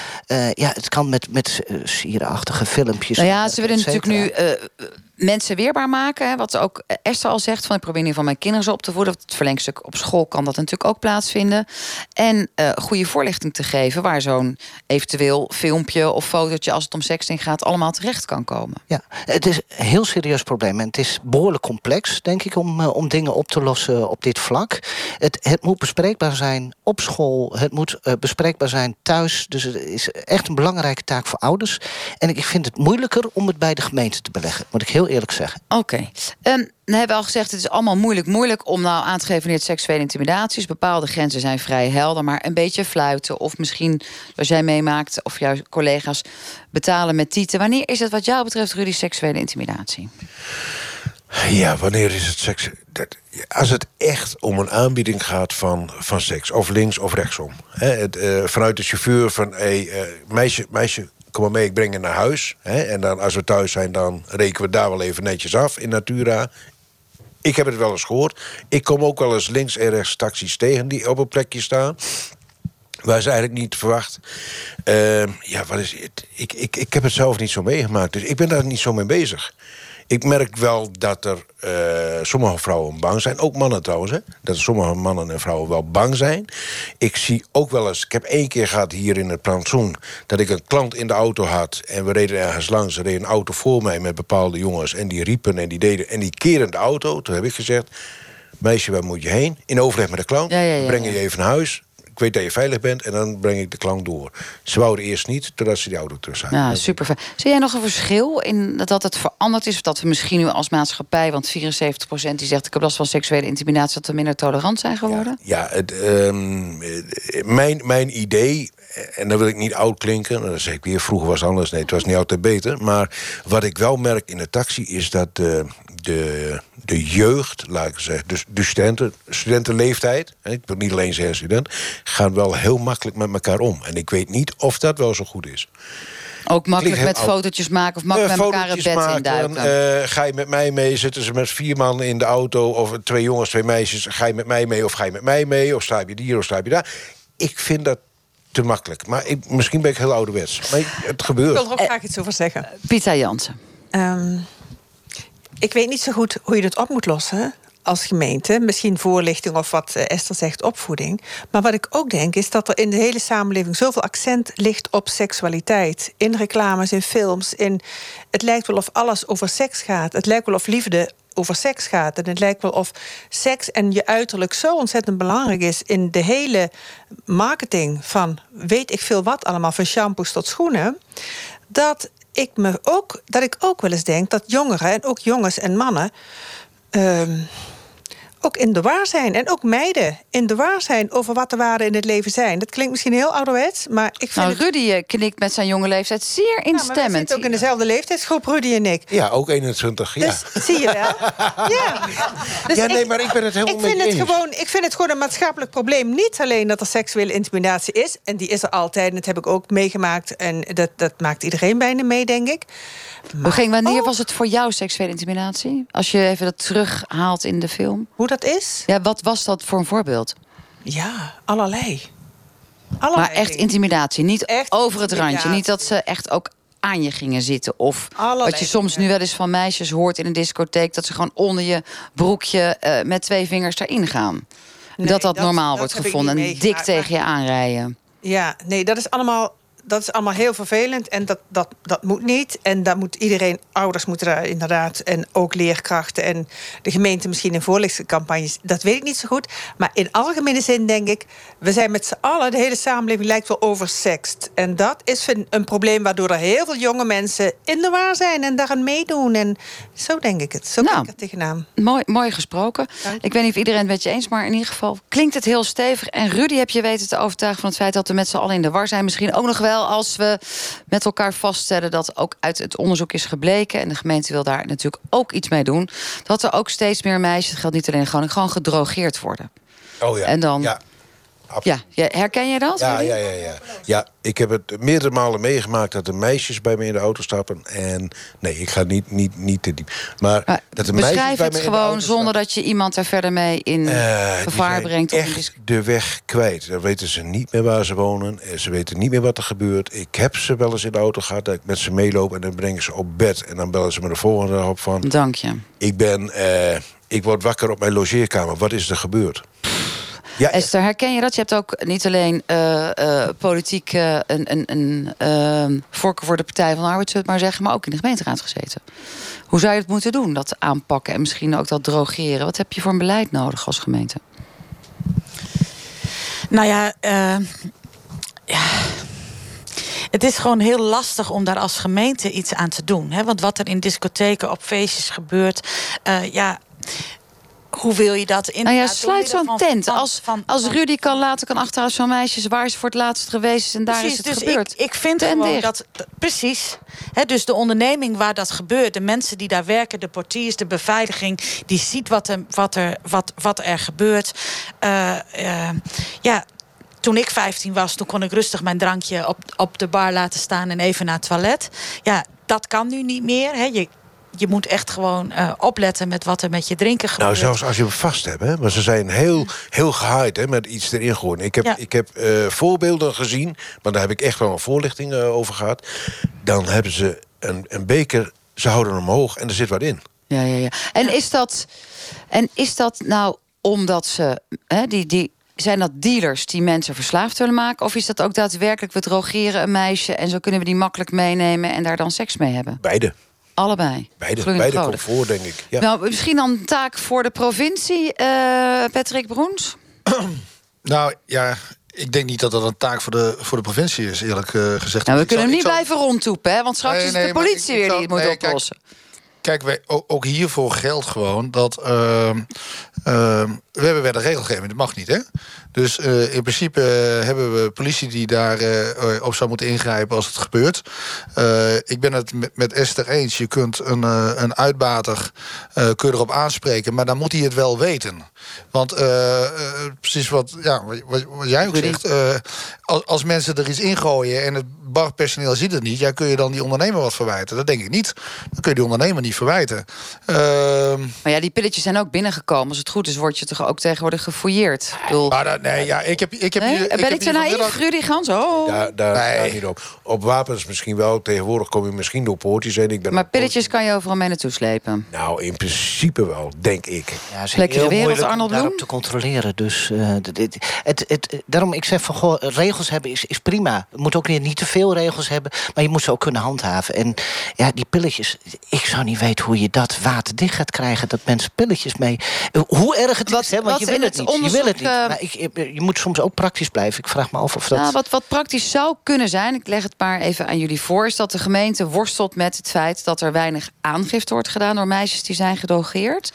ja, het kan met, met sierachtige filmpjes... Nou ja, ze willen natuurlijk nu mensen weerbaar maken. Wat ook Esther al zegt, van ik probeer ieder geval mijn kinderen op te voeden. Het verlengstuk op school kan dat natuurlijk ook plaatsvinden. En uh, goede voorlichting te geven waar zo'n eventueel filmpje of fotootje als het om sexting gaat allemaal terecht kan komen. Ja, het is een heel serieus probleem en het is behoorlijk complex, denk ik, om, uh, om dingen op te lossen op dit vlak. Het, het moet bespreekbaar zijn op school, het moet uh, bespreekbaar zijn thuis. Dus het is echt een belangrijke taak voor ouders. En ik vind het moeilijker om het bij de gemeente te beleggen, moet ik heel eerlijk zeggen. Oké. Okay. Um, we hebben al gezegd, het is allemaal moeilijk, moeilijk om nou aan te geven wanneer het seksuele intimidatie is. Bepaalde grenzen zijn vrij helder, maar een beetje fluiten. Of misschien, zoals jij meemaakt, of jouw collega's betalen met tieten. Wanneer is het wat jou betreft, Rudy, seksuele intimidatie? Ja, wanneer is het seks? Als het echt om een aanbieding gaat van, van seks, of links of rechtsom. Hè, het, uh, vanuit de chauffeur van, hey, uh, meisje, meisje, kom maar mee, ik breng je naar huis. Hè, en dan als we thuis zijn, dan rekenen we daar wel even netjes af in Natura. Ik heb het wel eens gehoord. Ik kom ook wel eens links en rechts taxis tegen die op een plekje staan. Waar ze eigenlijk niet verwacht. Uh, ja, wat is het? Ik, ik, ik heb het zelf niet zo meegemaakt. Dus ik ben daar niet zo mee bezig. Ik merk wel dat er uh, sommige vrouwen bang zijn. Ook mannen trouwens. Hè? Dat sommige mannen en vrouwen wel bang zijn. Ik zie ook wel eens... Ik heb één keer gehad hier in het plantsoen... dat ik een klant in de auto had. En we reden ergens langs. Er reed een auto voor mij met bepaalde jongens. En die riepen en die deden... En die keren de auto. Toen heb ik gezegd... Meisje, waar moet je heen? In overleg met de klant. Ja, ja, ja, breng je even naar huis ik weet dat je veilig bent en dan breng ik de klant door. Ze wouden eerst niet, totdat ze die auto terug zijn. Ja, super fijn. Zie jij nog een verschil in dat het veranderd is? Of dat we misschien nu als maatschappij, want 74% die zegt ik heb last van seksuele intimidatie, dat we minder tolerant zijn geworden? Ja, ja het, um, mijn, mijn idee en dan wil ik niet oud klinken. Dan zeg ik weer, vroeger was het anders. Nee, het was niet altijd beter. Maar wat ik wel merk in de taxi is dat de, de, de jeugd, laat ik zeggen... dus de studenten, studentenleeftijd... ik wil niet alleen zeggen student... gaan wel heel makkelijk met elkaar om. En ik weet niet of dat wel zo goed is. Ook makkelijk met fotootjes maken of makkelijk uh, met elkaar het bed maken, induiken. Uh, ga je met mij mee? Zitten ze met vier man in de auto? Of twee jongens, twee meisjes? Ga je met mij mee of ga je met mij mee? Of sta je hier of sta je daar? Ik vind dat te makkelijk. Maar ik, misschien ben ik heel ouderwets. Maar het gebeurt. Ik wil er ook graag iets over zeggen. Pieter Jansen. Um, ik weet niet zo goed hoe je dat op moet lossen. als gemeente. Misschien voorlichting of wat eh, Esther zegt, opvoeding. Maar wat ik ook denk is dat er in de hele samenleving zoveel accent ligt op seksualiteit. In reclames, in films. In, het lijkt wel of alles over seks gaat. Het lijkt wel of liefde over seks gaat. En het lijkt wel of seks en je uiterlijk zo ontzettend belangrijk is in de hele marketing van weet ik veel wat allemaal, van shampoos tot schoenen. Dat ik me ook, dat ik ook wel eens denk dat jongeren en ook jongens en mannen. Ehm, ook in de waar zijn. En ook meiden in de waar zijn over wat de waarden in het leven zijn. Dat klinkt misschien heel ouderwets, maar ik vind. Nou, Rudy het... knikt met zijn jonge leeftijd zeer instemmend. Ja, we zitten ook in dezelfde leeftijdsgroep, Rudy en ik. Ja, ook 21. Ja. Dus, zie je wel? ja. Dus ja, nee, maar ik ben het helemaal ik vind het gewoon, Ik vind het gewoon een maatschappelijk probleem. Niet alleen dat er seksuele intimidatie is, en die is er altijd, en dat heb ik ook meegemaakt. En dat, dat maakt iedereen bijna mee, denk ik. Ging, wanneer was het voor jou seksuele intimidatie? Als je even dat terughaalt in de film. Hoe dat is? Ja, wat was dat voor een voorbeeld? Ja, allerlei. allerlei maar echt intimidatie, niet echt over het randje. Niet dat ze echt ook aan je gingen zitten. Of allerlei wat je soms nu wel eens van meisjes hoort in een discotheek... dat ze gewoon onder je broekje uh, met twee vingers erin gaan. Nee, dat, dat, normaal wordt gevonden. En dik tegen je aanrijden. Ja, nee, dat is allemaal dat is allemaal heel vervelend en dat, dat, dat moet niet. En daar moet iedereen, ouders moeten daar inderdaad... en ook leerkrachten en de gemeente misschien in voorlichtingscampagnes... dat weet ik niet zo goed. Maar in algemene zin denk ik... we zijn met z'n allen, de hele samenleving lijkt wel oversext. En dat is een probleem waardoor er heel veel jonge mensen... in de waar zijn en daaraan meedoen. En zo denk ik het. Zo nou, ik er tegenaan. Mooi, mooi gesproken. Ik weet niet of iedereen het met je eens... maar in ieder geval klinkt het heel stevig. En Rudy heb je weten te overtuigen van het feit... dat we met z'n allen in de war zijn. Misschien ook nog wel als we met elkaar vaststellen dat ook uit het onderzoek is gebleken... en de gemeente wil daar natuurlijk ook iets mee doen... dat er ook steeds meer meisjes, dat geldt niet alleen in Groningen... gewoon gedrogeerd worden. Oh ja. En dan ja. Ja, herken je dat? Ja, ja, ja, ja. ja, ik heb het meerdere malen meegemaakt dat de meisjes bij me in de auto stappen. En nee, ik ga niet, niet, niet te diep. Maar, dat de meisjes bij het me gewoon zonder dat je iemand er verder mee in uh, gevaar brengt. Of echt de weg kwijt. Dan weten ze niet meer waar ze wonen. Ze weten niet meer wat er gebeurt. Ik heb ze wel eens in de auto gehad dat ik met ze meeloop en dan breng ik ze op bed. En dan bellen ze me de volgende dag op van... Dank je. Ik ben... Uh, ik word wakker op mijn logeerkamer. Wat is er gebeurd? Ja, Esther, herken je dat? Je hebt ook niet alleen uh, uh, politiek uh, een, een, een ehm, voorkeur voor de Partij van de Arbeid, zullen maar zeggen, maar ook in de gemeenteraad gezeten. Hoe zou je het moeten doen, dat aanpakken en misschien ook dat drogeren? Wat heb je voor een beleid nodig als gemeente? Nou ja, ja. Het is gewoon heel lastig om daar als gemeente iets aan te doen. Hè? Want wat er in discotheken, op feestjes gebeurt. ja, hoe wil je dat in? Nou ja, sluit zo'n tent. als, als Rudy kan laten, kan achteraf zo'n meisjes waar ze voor het laatst geweest is en daar is het dus gebeurd. Ik, ik vind gewoon dat precies. Hè, dus de onderneming waar dat gebeurt, de mensen die daar werken, de portiers, de beveiliging, die ziet wat er, wat er, wat, wat er gebeurt. Uh, uh, ja, toen ik 15 was, toen kon ik rustig mijn drankje op, op de bar laten staan en even naar het toilet. Ja, dat kan nu niet meer. Hè. Je, je moet echt gewoon uh, opletten met wat er met je drinken nou, gebeurt. Nou, zelfs als je hem vast hebt. Hè? Maar ze zijn heel, heel gehaaid hè, met iets erin gooien. Ik heb, ik heb uh, voorbeelden gezien, maar daar heb ik echt wel een voorlichting uh, over gehad. Dan hebben ze een, een beker, ze houden hem omhoog en er zit wat in. Ja, ja, ja. En is dat, en is dat nou omdat ze... Hè, die, die, zijn dat dealers die mensen verslaafd willen maken? Of is dat ook daadwerkelijk, we drogeren een meisje... en zo kunnen we die makkelijk meenemen en daar dan seks mee hebben? Beide. Allebei. Beide, beide voor, denk ik. Ja. Nou, misschien dan een taak voor de provincie, uh, Patrick Broens? nou ja, ik denk niet dat dat een taak voor de, voor de provincie is, eerlijk uh, gezegd. Nou, we kunnen hem niet blijven rondtoepen, hè? want straks nee, is het de politie weer die het moet oplossen. Kijk, wij, ook hiervoor geldt gewoon dat... Uh, uh, we hebben weer de regelgeving, dat mag niet, hè? Dus uh, in principe uh, hebben we politie die daar uh, op zou moeten ingrijpen als het gebeurt. ik ben het met, met, Esther eens. Je kunt een, een uitbater kun erop aanspreken, maar dan moet hij het wel weten. Want precies wat, ja, wat, wat, jij ook zegt, als, als, mensen er iets ingooien en het barpersoneel ziet het niet, ja, kun je dan die ondernemer wat verwijten? Dat denk ik niet. Dan kun je die ondernemer niet verwijten. Ehm, maar ja, die pilletjes zijn ook binnengekomen. Als het goed is, word je toch ook tegenwoordig gefouilleerd. Ik bedoel, Maar nee, ja, ik heb, ik heb nee? hier, ben heb ik te hier naïef, Rudy Gans? Oh. Daar, daar, Nee. daar niet op. Op wapens misschien wel. Tegenwoordig kom je misschien door poortjes heen. Ik ben Maar pilletjes kan je overal mee naartoe slepen. Nou, in principe wel, denk ik. Ja, is Lekkere heel wereld, moeilijk Arnold Bloem. te controleren. Dus eh, dit- het, het, daarom, ik zeg van, goh, regels hebben is, is prima. Je moet ook weer niet te veel regels hebben, maar je moet ze ook kunnen handhaven. En ja, die pilletjes, ik zou niet weten hoe je dat waterdicht gaat krijgen... dat mensen pilletjes mee... Hoe erg het Wat- hè, want wat je wil het het niet. Je wil het niet. eh, Maar ik, ik- je moet soms ook praktisch blijven. Ik vraag me af of dat... Nou, wat, wat praktisch zou kunnen zijn, ik leg het maar even aan jullie voor... is dat de gemeente worstelt met het feit dat er weinig aangifte wordt gedaan... door meisjes die zijn gedrogeerd.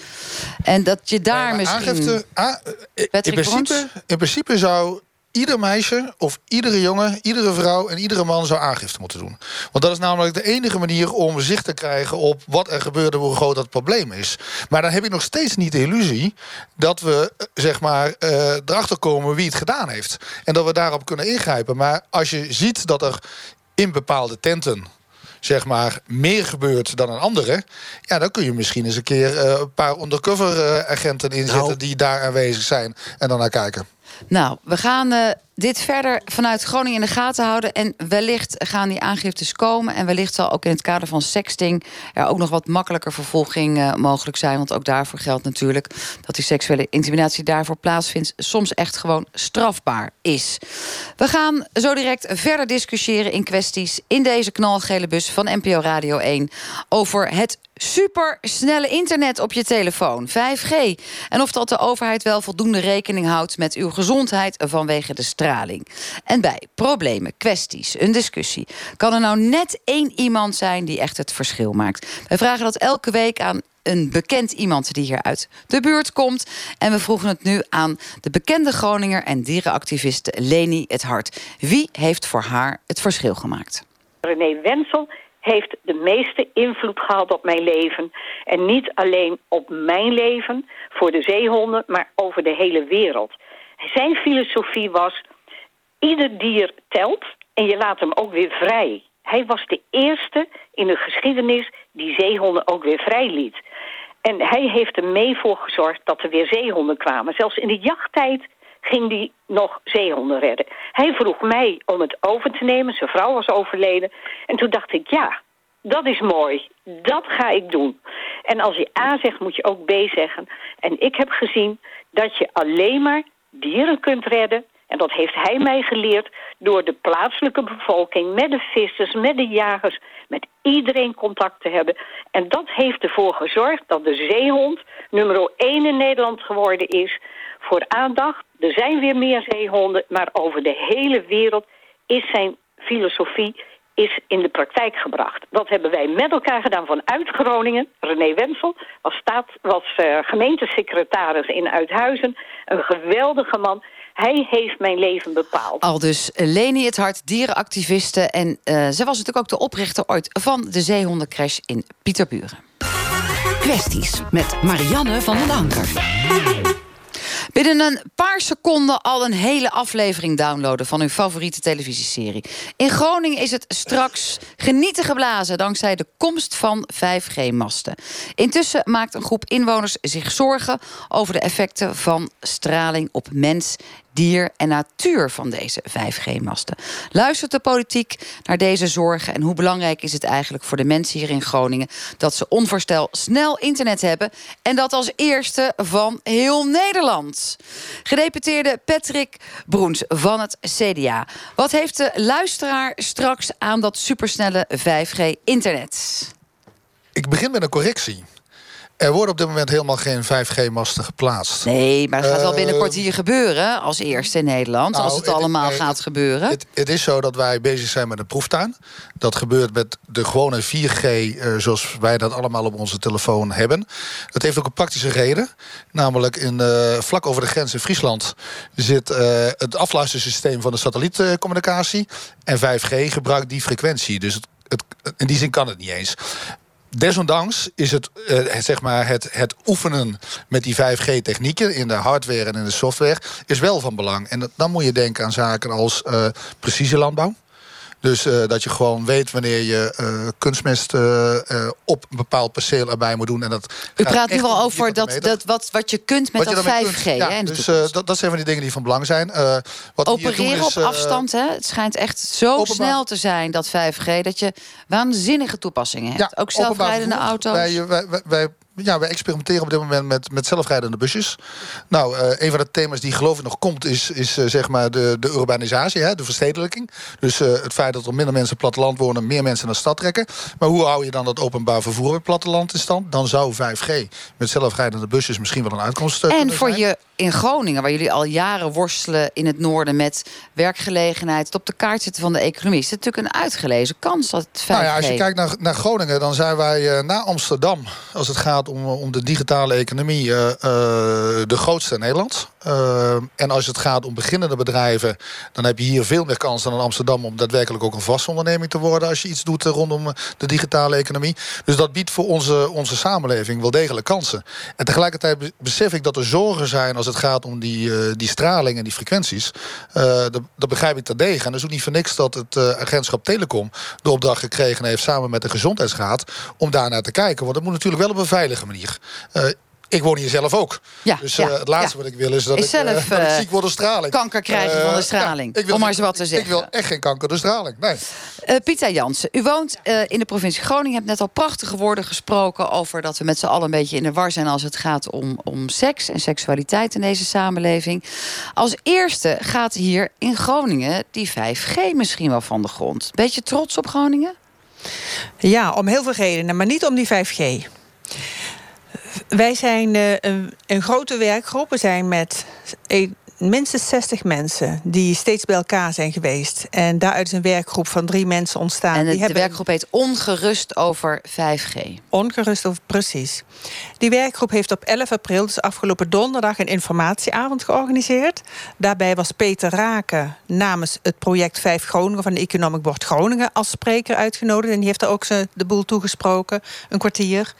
En dat je daar Nee, misschien... aangifte, a- in, Patrick principe, in principe zou ieder meisje of iedere jongen, iedere vrouw en iedere man zou aangifte moeten doen. Want dat is namelijk de enige manier om zicht te krijgen op wat er gebeurde, hoe groot dat probleem is. Maar dan heb ik nog steeds niet de illusie dat we eh, zeg maar eh, erachter komen wie het gedaan heeft en dat we daarop kunnen ingrijpen. Maar als je ziet dat er in bepaalde tenten zeg maar, meer gebeurt dan een andere... ja, dan kun je misschien eens een keer eh, een paar undercover-agenten inzetten... Nou. die daar aanwezig zijn en dan naar kijken. Nou, we gaan eh, dit verder vanuit Groningen in de gaten houden. En wellicht gaan die aangiftes komen. En wellicht zal ook in het kader van sexting... er ook nog wat makkelijker vervolging eh, mogelijk zijn. Want ook daarvoor geldt natuurlijk... dat die seksuele intimidatie daarvoor plaatsvindt... soms echt gewoon strafbaar is. We gaan zo direct verder discussiëren in kwesties... in deze knalgele bus van NPO Radio 1... over het supersnelle internet op je telefoon, 5G. En of dat de overheid wel voldoende rekening houdt met uw gezondheid vanwege de En bij problemen, kwesties, een discussie... kan er nou net één iemand zijn die echt het verschil maakt. Wij vragen dat elke week aan een bekend iemand die hier uit de buurt komt. En we vroegen het nu aan de bekende Groninger en dierenactiviste Leni het Hart. Wie heeft voor haar het verschil gemaakt? René Wensel heeft de meeste invloed gehad op mijn leven. En niet alleen op mijn leven, voor de zeehonden, maar over de hele wereld. Zijn filosofie was, ieder dier telt en je laat hem ook weer vrij. Hij was de eerste in de geschiedenis die zeehonden ook weer vrij liet. En hij heeft er mee voor gezorgd dat er weer zeehonden kwamen. Zelfs in de jachttijd ging hij nog zeehonden redden. Hij vroeg mij om het over te nemen. Zijn vrouw was overleden. En toen dacht ik, ja, dat is mooi. Dat ga ik doen. En als je A zegt, moet je ook B zeggen. En ik heb gezien dat je alleen maar dieren kunt redden... en dat heeft hij mij geleerd door de plaatselijke bevolking... met de vissers, met de jagers, met iedereen contact te hebben. En dat heeft ervoor gezorgd dat de zeehond nummer 1 in Nederland geworden is... voor aandacht. Er zijn weer meer zeehonden, maar over de hele wereld is zijn filosofie is in de praktijk gebracht. Dat hebben wij met elkaar gedaan vanuit Groningen. René Wensel was, staat, was uh, gemeentesecretaris in Uithuizen. Een geweldige man. Hij heeft mijn leven bepaald. Al dus Leni het Hart, dierenactiviste. En uh, zij was natuurlijk ook de oprichter ooit van de zeehondencrash in Pieterburen. Kwesties met Marianne van den Anker. Binnen een paar seconden al een hele aflevering downloaden van uw favoriete televisieserie. In Groningen is het straks genieten geblazen dankzij de komst van 5G-masten. Intussen maakt een groep inwoners zich zorgen over de effecten van straling op mens, dier en natuur van deze 5G-masten. Luistert de politiek naar deze zorgen en hoe belangrijk is het eigenlijk voor de mensen hier in Groningen dat ze onvoorstel snel internet hebben en dat als eerste van heel Nederland. Gedeputeerde Patrick Broens van het CDA. Wat heeft de luisteraar straks aan dat supersnelle 5G-internet? Ik begin met een correctie. Er worden op dit moment helemaal geen 5G-masten geplaatst. Nee, maar het gaat wel binnenkort hier gebeuren. Als eerste in Nederland. nou, als het het- allemaal gaat gebeuren. Het, het is zo dat wij bezig zijn met een proeftuin. Dat gebeurt met de gewone 4G eh, zoals wij dat allemaal op onze telefoon hebben. Dat heeft ook een praktische reden. Namelijk in, eh, vlak over de grens in Friesland zit eh, het afluistersysteem van de satellietcommunicatie. En 5G gebruikt die frequentie. Dus het, het, in die zin kan het niet eens. Desondanks is het, eh, zeg maar het, het oefenen met die 5G-technieken in de hardware en in de software is wel van belang. En dan moet je denken aan zaken als eh, precisielandbouw. Dus dat je gewoon weet wanneer je kunstmest op een bepaald perceel erbij moet doen. En dat U praat nu al over dat, dat, wat, wat je kunt met dat 5G. ja, hè, dus dat, dat zijn van die dingen die van belang zijn. wat Opereren op afstand, hè? Het schijnt echt zo snel te zijn, dat 5G... dat je waanzinnige toepassingen hebt. Ook zelfrijdende auto's. Wij, wij, wij, ja, we experimenteren op dit moment met, met zelfrijdende busjes. Nou, uh, een van de thema's die geloof ik nog komt... is, is uh, zeg maar de, de urbanisatie, hè, de verstedelijking. Dus uh, het feit dat er minder mensen op platteland wonen... meer mensen naar de stad trekken. Maar hoe hou je dan dat openbaar vervoer op platteland in stand? Dan zou 5G met zelfrijdende busjes misschien wel een uitkomst En voor je in Groningen, waar jullie al jaren worstelen in het noorden... met werkgelegenheid, het op de kaart zetten van de economie... is het natuurlijk een uitgelezen kans dat het 5G... Nou ja, als je kijkt naar, naar Groningen, dan zijn wij na Amsterdam... als het gaat om, om de digitale economie uh, de grootste in Nederland. Uh, en als het gaat om beginnende bedrijven... dan heb je hier veel meer kans dan in Amsterdam... om daadwerkelijk ook een vaste onderneming te worden... als je iets doet rondom de digitale economie. Dus dat biedt voor onze, onze samenleving wel degelijk kansen. En tegelijkertijd besef ik dat er zorgen zijn... als het gaat om die, uh, die straling en die frequenties. dat, dat, begrijp ik terdege. En dat is ook niet voor niks dat het agentschap Telecom... de opdracht gekregen heeft samen met de Gezondheidsraad... om daar naar te kijken. Want dat moet natuurlijk wel op een veilige manier. Ik woon hier zelf ook. Ja, dus uh, het laatste wat ik wil is dat, ik, zelf, uh, dat ik ziek word door straling. Kanker krijgen van de straling. Wil, om maar eens wat te zeggen. Ik wil echt geen kanker door straling. Nee. Uh, Pieter Jansen, u woont in de provincie Groningen. Je hebt net al prachtige woorden gesproken over dat we met z'n allen een beetje in de war zijn als het gaat om, om seks en seksualiteit in deze samenleving. Als eerste gaat hier in Groningen die 5G misschien wel van de grond. Beetje trots op Groningen? Ja, om heel veel redenen, maar niet om die 5G. Wij zijn uh, een, een, grote werkgroep. We zijn met minstens 60 mensen die steeds bij elkaar zijn geweest. En daaruit is een werkgroep van drie mensen ontstaan. En die de werkgroep heet Ongerust over 5G. Ongerust over, precies. Die werkgroep heeft op 11 april, dus afgelopen donderdag... een informatieavond georganiseerd. Daarbij was Peter Raken namens het project 5 Groningen... van de Economic Board Groningen als spreker uitgenodigd. En die heeft daar ook de boel toegesproken, een kwartier.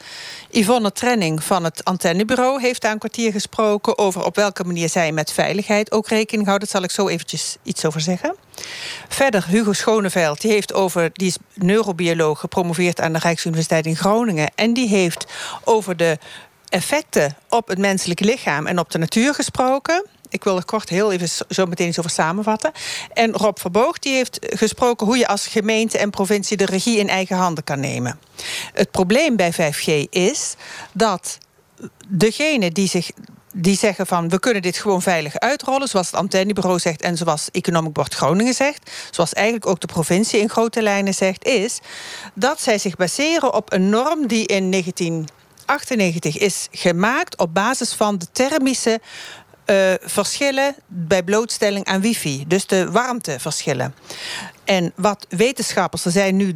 Yvonne Trenning van het Antennebureau heeft daar een kwartier gesproken... over op welke manier zij met veiligheid ook rekening houden. Daar zal ik zo eventjes iets over zeggen. Verder Hugo Schoneveld, die, heeft over, die is neurobioloog... gepromoveerd aan de Rijksuniversiteit in Groningen. En die heeft over de effecten op het menselijk lichaam en op de natuur gesproken. Ik wil er kort heel even zo meteen iets over samenvatten. En Rob Verboog die heeft gesproken hoe je als gemeente en provincie de regie in eigen handen kan nemen. Het probleem bij 5G is dat degene die zich die zeggen van we kunnen dit gewoon veilig uitrollen, zoals het antennebureau zegt en zoals Economic Board Groningen zegt, zoals eigenlijk ook de provincie in grote lijnen zegt, is dat zij zich baseren op een norm die in 1998 is gemaakt op basis van de thermische uh, verschillen bij blootstelling aan wifi. Dus de warmteverschillen. En wat wetenschappers, er zijn nu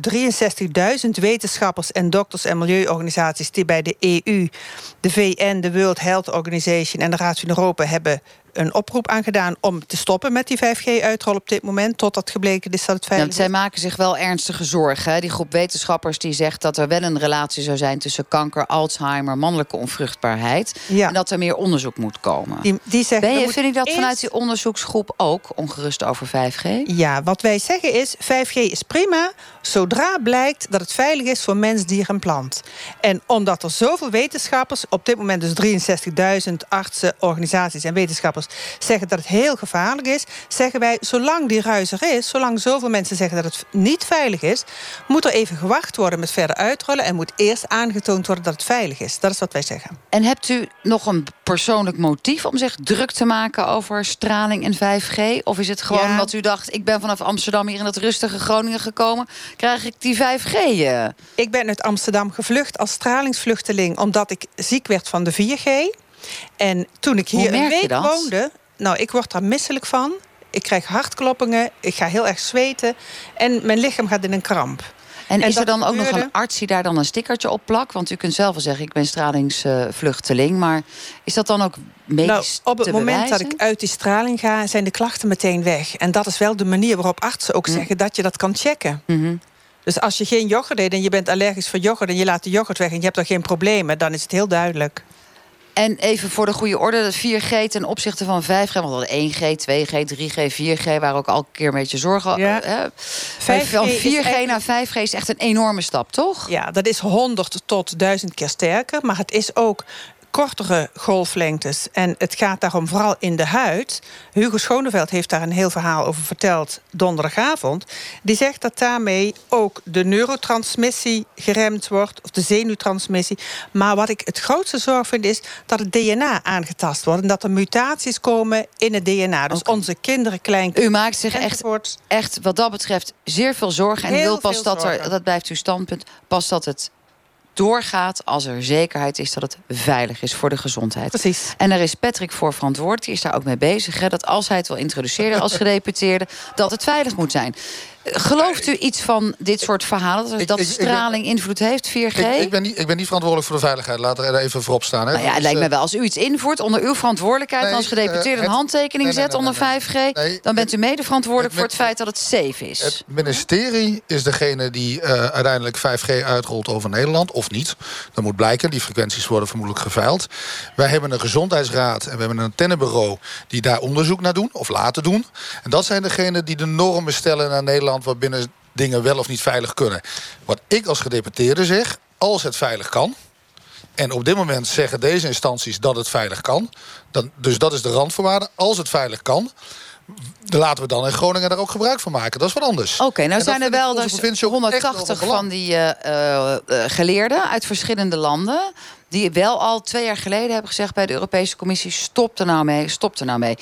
63.000 wetenschappers en dokters en milieuorganisaties die bij de EU, de VN, de World Health Organization en de Raad van Europa hebben een oproep aangedaan om te stoppen met die 5G-uitrol op dit moment, totdat gebleken is dat het veilig is. Zij maken zich wel ernstige zorgen. Die groep wetenschappers die zegt dat er wel een relatie zou zijn tussen kanker, Alzheimer, mannelijke onvruchtbaarheid. En dat er meer onderzoek moet komen. Die, die zeggen, ben je, vind ik dat vanuit die onderzoeksgroep ook ongerust over 5G? Ja, wat wij zeggen is, 5G is prima, zodra blijkt dat het veilig is voor mens, dier en plant. En omdat er zoveel wetenschappers, op dit moment dus 63.000 artsen, organisaties en wetenschappers zeggen dat het heel gevaarlijk is, zeggen wij, zolang die ruis er is, zolang zoveel mensen zeggen dat het niet veilig is, moet er even gewacht worden met verder uitrollen en moet eerst aangetoond worden dat het veilig is. Dat is wat wij zeggen. En hebt u nog een persoonlijk motief om zich druk te maken over straling en 5G? Of is het gewoon ja. omdat u dacht, ik ben vanaf Amsterdam hier in het rustige Groningen gekomen, krijg ik die 5G? Uh? Ik ben uit Amsterdam gevlucht als stralingsvluchteling omdat ik ziek werd van de 4G. En toen ik hier een week woonde, nou, ik word daar misselijk van. Ik krijg hartkloppingen, ik ga heel erg zweten en mijn lichaam gaat in een kramp. En, is er dan ook nog een arts die daar dan een stickertje op plakt? Want u kunt zelf wel zeggen, ik ben stralingsvluchteling. maar is dat dan ook medisch nou, Op het moment dat ik uit die straling ga, zijn de klachten meteen weg. En dat is wel de manier waarop artsen ook hm. zeggen dat je dat kan checken. Mhm. Dus als je geen yoghurt eet en je bent allergisch voor yoghurt... en je laat de yoghurt weg en je hebt er geen problemen... dan is het heel duidelijk. En even voor de goede orde, 4G ten opzichte van 5G... want we 1G, 2G, 3G, 4G... waar ook elke keer een beetje zorgen... Ja. Uh, 5G van 4G naar 5G is echt een enorme stap, toch? Ja, dat is 100 tot 1000 keer sterker. Maar het is ook kortere golflengtes. En het gaat daarom vooral in de huid. Hugo Schoneveld heeft daar een heel verhaal over verteld donderdagavond. Die zegt dat daarmee ook de neurotransmissie geremd wordt, of de zenuwtransmissie. Maar wat ik het grootste zorg vind is dat het DNA aangetast wordt en dat er mutaties komen in het DNA. Dus onze kinderen, kleinkinderen. U maakt zich echt, echt wat dat betreft zeer veel zorgen en heel wil pas dat er, dat blijft uw standpunt, pas dat het doorgaat als er zekerheid is dat het veilig is voor de gezondheid. Precies. En daar is Patrick voor verantwoordelijk. Die is daar ook mee bezig. Hè, dat als hij het wil introduceren als gedeputeerde... dat het veilig moet zijn. Gelooft u iets van dit soort verhalen? Dat, dat straling invloed heeft, 4G? Ik, ik, ben niet, ik ben niet verantwoordelijk voor de veiligheid. Laat er even voorop staan. Hè. Nou ja, het lijkt me wel. Als u iets invoert onder uw verantwoordelijkheid... als gedeputeerde uh, een handtekening zet onder 5G... dan bent u mede verantwoordelijk voor het feit dat het safe is. Het ministerie is degene die uh, uiteindelijk 5G uitrolt over Nederland. Of niet. Dat moet blijken. Die frequenties worden vermoedelijk geveild. Wij hebben een gezondheidsraad en we hebben een antennebureau... die daar onderzoek naar doen of laten doen. En dat zijn degenen die de normen stellen naar Nederland Nederland waarbinnen dingen wel of niet veilig kunnen. Wat ik als gedeputeerde zeg, als het veilig kan... en op dit moment zeggen deze instanties dat het veilig kan... Dan, dus dat is de randvoorwaarde, als het veilig kan laten we dan in Groningen daar ook gebruik van maken. Dat is wat anders. Oké, nou zijn er wel dus 180 van die uh, uh, geleerden uit verschillende landen... die wel al twee jaar geleden hebben gezegd bij de Europese Commissie... stop er nou mee, stop er nou mee.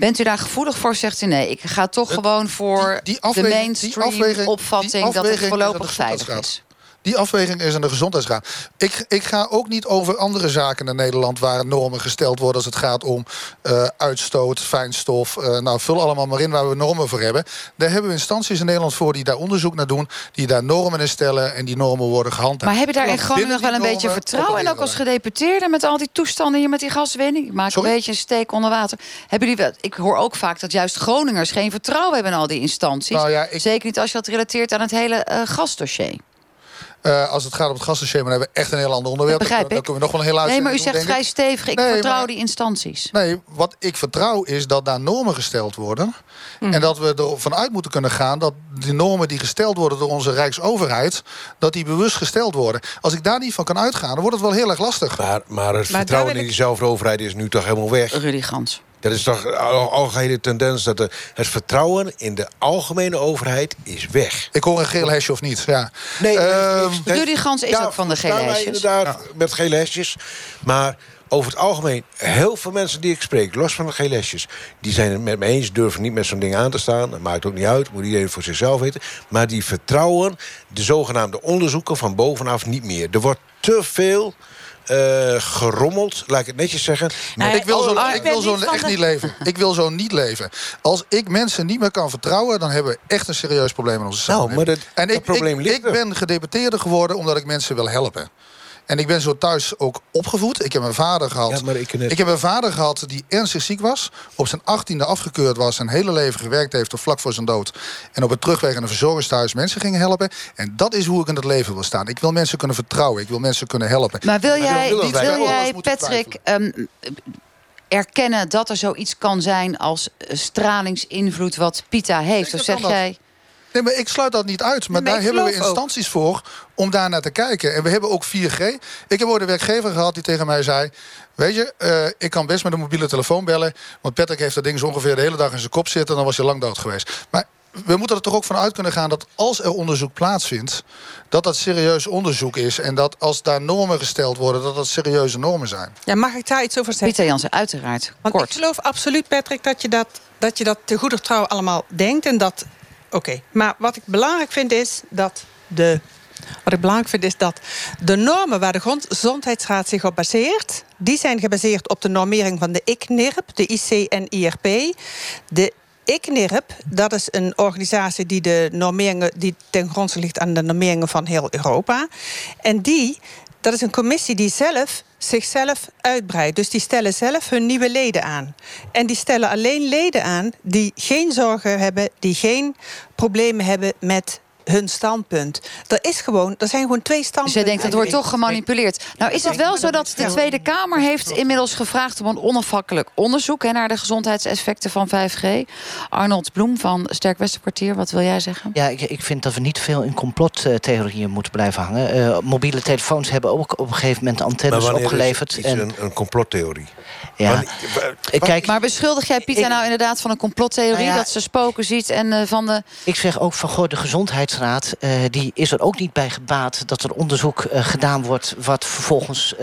Bent u daar gevoelig voor, zegt u nee. Ik ga toch gewoon voor de mainstream opvatting... dat het voorlopig veilig is. Die afweging is aan de gezondheidsraad. Ik, ik ga ook niet over andere zaken in Nederland... waar normen gesteld worden als het gaat om uh, uitstoot, fijnstof. Uh, nou, vul allemaal maar in waar we normen voor hebben. Daar hebben we instanties in Nederland voor die daar onderzoek naar doen... die daar normen in stellen en die normen worden gehandhaafd. Maar heb je daar in Groningen nog wel een beetje vertrouwen? En ook als gedeputeerde met al die toestanden hier met die gaswinning? Ik maak een beetje een steek onder water. Hebben jullie wel, ik hoor ook vaak dat juist Groningers geen vertrouwen hebben in al die instanties. Nou ja, ik... Zeker niet als je dat relateert aan het hele uh, gasdossier. Uh, als het gaat om het gastensysteem, dan hebben we echt een heel ander onderwerp. begrijp Dan kunnen we nog wel een heel Nee, maar u zegt vrij stevig, ik vertrouw die instanties. Nee, wat ik vertrouw is dat daar normen gesteld worden. Hmm. En dat we ervan uit moeten kunnen gaan dat die normen die gesteld worden door onze Rijksoverheid, dat die bewust gesteld worden. Als ik daar niet van kan uitgaan, dan wordt het wel heel erg lastig. Maar, maar het vertrouwen in die overheid is nu toch helemaal weg? Rudy Gans. Dat is toch een algehele tendens dat de, het vertrouwen in de algemene overheid is weg. Ik hoor een geel hesje of niet, ja. Nee, um, Rudy Gans is ook van de gele hesjes. inderdaad, met gele hesjes. Maar over het algemeen, heel veel mensen die ik spreek... los van de gele hesjes, die zijn het met me eens... durven niet met zo'n ding aan te staan. Dat maakt ook niet uit, moet iedereen voor zichzelf weten. Maar die vertrouwen de zogenaamde onderzoeken van bovenaf niet meer. Er wordt te veel uh, gerommeld, laat ik het netjes zeggen. Nee, ik wil zo, oh, ik wil zo echt niet leven. Ik wil zo niet leven. Als ik mensen niet meer kan vertrouwen... dan hebben we echt een serieus probleem in onze samenleving. Nou, maar dat, en ik, probleem ik, ligt ik ben gedeputeerde geworden omdat ik mensen wil helpen. En ik ben zo thuis ook opgevoed. Ik heb een vader gehad. Ja, ik, ik, heb een vader gehad die ernstig ziek was. Op zijn achttiende afgekeurd was. Zijn hele leven gewerkt heeft tot vlak voor zijn dood. En op het terugweg in een verzorgingstehuis mensen ging helpen. En dat is hoe ik in het leven wil staan. Ik wil mensen kunnen vertrouwen. Ik wil mensen kunnen helpen. Maar wil jij, wil, wil jij Patrick, um, erkennen dat er zoiets kan zijn als stralingsinvloed wat Pita heeft? Of zeg jij... Nee, maar ik sluit dat niet uit. Maar, daar hebben we instanties voor om daar naar te kijken. En we hebben ook 4G. Ik heb ooit een werkgever gehad die tegen mij zei... weet je, uh, ik kan best met een mobiele telefoon bellen... want Patrick heeft dat ding zo ongeveer de hele dag in zijn kop zitten... dan was je lang dood geweest. Maar we moeten er toch ook van uit kunnen gaan dat als er onderzoek plaatsvindt... dat dat serieus onderzoek is. En dat als daar normen gesteld worden, dat dat serieuze normen zijn. Ja, mag ik daar iets over zeggen? Pieter Jansen, uiteraard. Want Kort. ik geloof absoluut, Patrick, dat je dat, dat, je dat te goeder trouw allemaal denkt... en dat Oké, maar wat ik belangrijk vind is dat de wat ik belangrijk vind is dat de normen waar de Gezondheidsraad zich op baseert... die zijn gebaseerd op de normering van de ICNIRP, de ICNIRP. De ICNIRP, dat is een organisatie die, de normeringen, die ten grondslag ligt aan de normeringen van heel Europa. En die, dat is een commissie die zelf zichzelf uitbreidt. Dus die stellen zelf hun nieuwe leden aan. En die stellen alleen leden aan die geen zorgen hebben, die geen problemen hebben met hun standpunt. Er, is gewoon, er zijn gewoon twee Dus standpunten. jij denkt, dat wordt toch gemanipuleerd. Nou is het wel zo dat de Tweede Kamer heeft inmiddels gevraagd... om een onafhankelijk onderzoek hè, naar de gezondheidseffecten van 5G. Arnold Bloem van Sterk Westerkwartier, wat wil jij zeggen? Ja, ik, ik vind dat we niet veel in complottheorieën moeten blijven hangen. Uh, mobiele telefoons hebben ook op een gegeven moment antennes opgeleverd. Is en... een, een complottheorie? Ja. Wanneer, Kijk, maar beschuldig jij Pieter nou inderdaad van een complottheorie... Nou ja, dat ze spoken ziet en uh, van de... Ik zeg ook van, goh, de Gezondheidsraad... Uh, die is er ook niet bij gebaat dat er onderzoek uh, gedaan wordt... wat vervolgens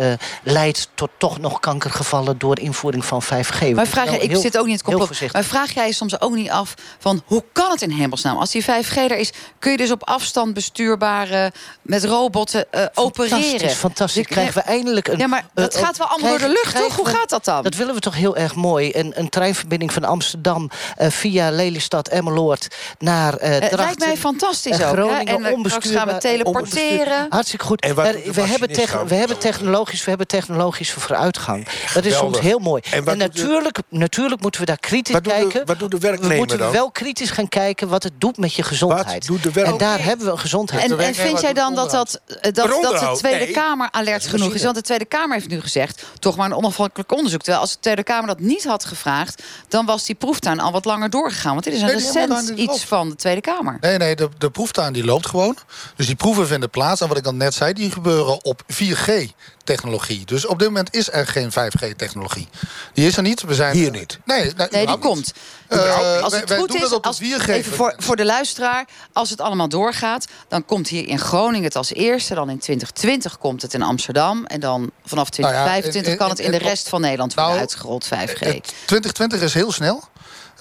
leidt tot toch nog kankergevallen... door invoering van 5G. Maar vraag jij, ik heel, zit ook niet in het complot... maar vraag jij soms ook niet af van... hoe kan het in hemelsnaam? Als die 5G er is, kun je dus op afstand bestuurbare... met robotten opereren. Fantastisch, fantastisch. Dus, krijgen we eindelijk een... Ja, maar dat gaat wel allemaal door de lucht, toch? Hoe gaat dat dan? Dat willen we toch heel erg mooi. Een, een treinverbinding van Amsterdam uh, via Lelystad, Emmeloord naar uh, Drachten. lijkt mij fantastisch ook. Groningen? En straks gaan we teleporteren. Hartstikke goed. En we, we, hebben we, hebben technologisch, we hebben technologische vooruitgang. Dat is soms heel mooi. En, en natuurlijk, de, natuurlijk moeten we daar kritisch wat kijken. De, wat doet de werknemer We moeten dan? wel kritisch gaan kijken wat het doet met je gezondheid. Wat doet de werk... En daar hebben we een gezondheid. En, en vind jij dan dat, dat, dat, dat de Tweede nee. Kamer alert genoeg is? Want de Tweede Kamer heeft nu gezegd... toch maar een onafhankelijk onderzoek. Terwijl als de Tweede Kamer dat niet had gevraagd... dan was die proeftuin al wat langer doorgegaan. Want dit is een recent we niet iets van de Tweede Kamer. Nee, nee, de, de proeftuin die loopt gewoon. Dus die proeven vinden plaats. En wat ik dan net zei, die gebeuren op 4G-technologie. Dus op dit moment is er geen 5G-technologie. Die is er niet. We zijn, Hier niet. Nee, die niet. komt. Uh, als het wij goed is, als, 4G. even voor, voor de luisteraar, als het allemaal doorgaat, dan komt hier in Groningen het als eerste. Dan in 2020 komt het in Amsterdam. En dan vanaf Nou ja, 2025 in- kan het in de rest van Nederland worden Nou, uitgerold, 5G. Het 2020 is heel snel,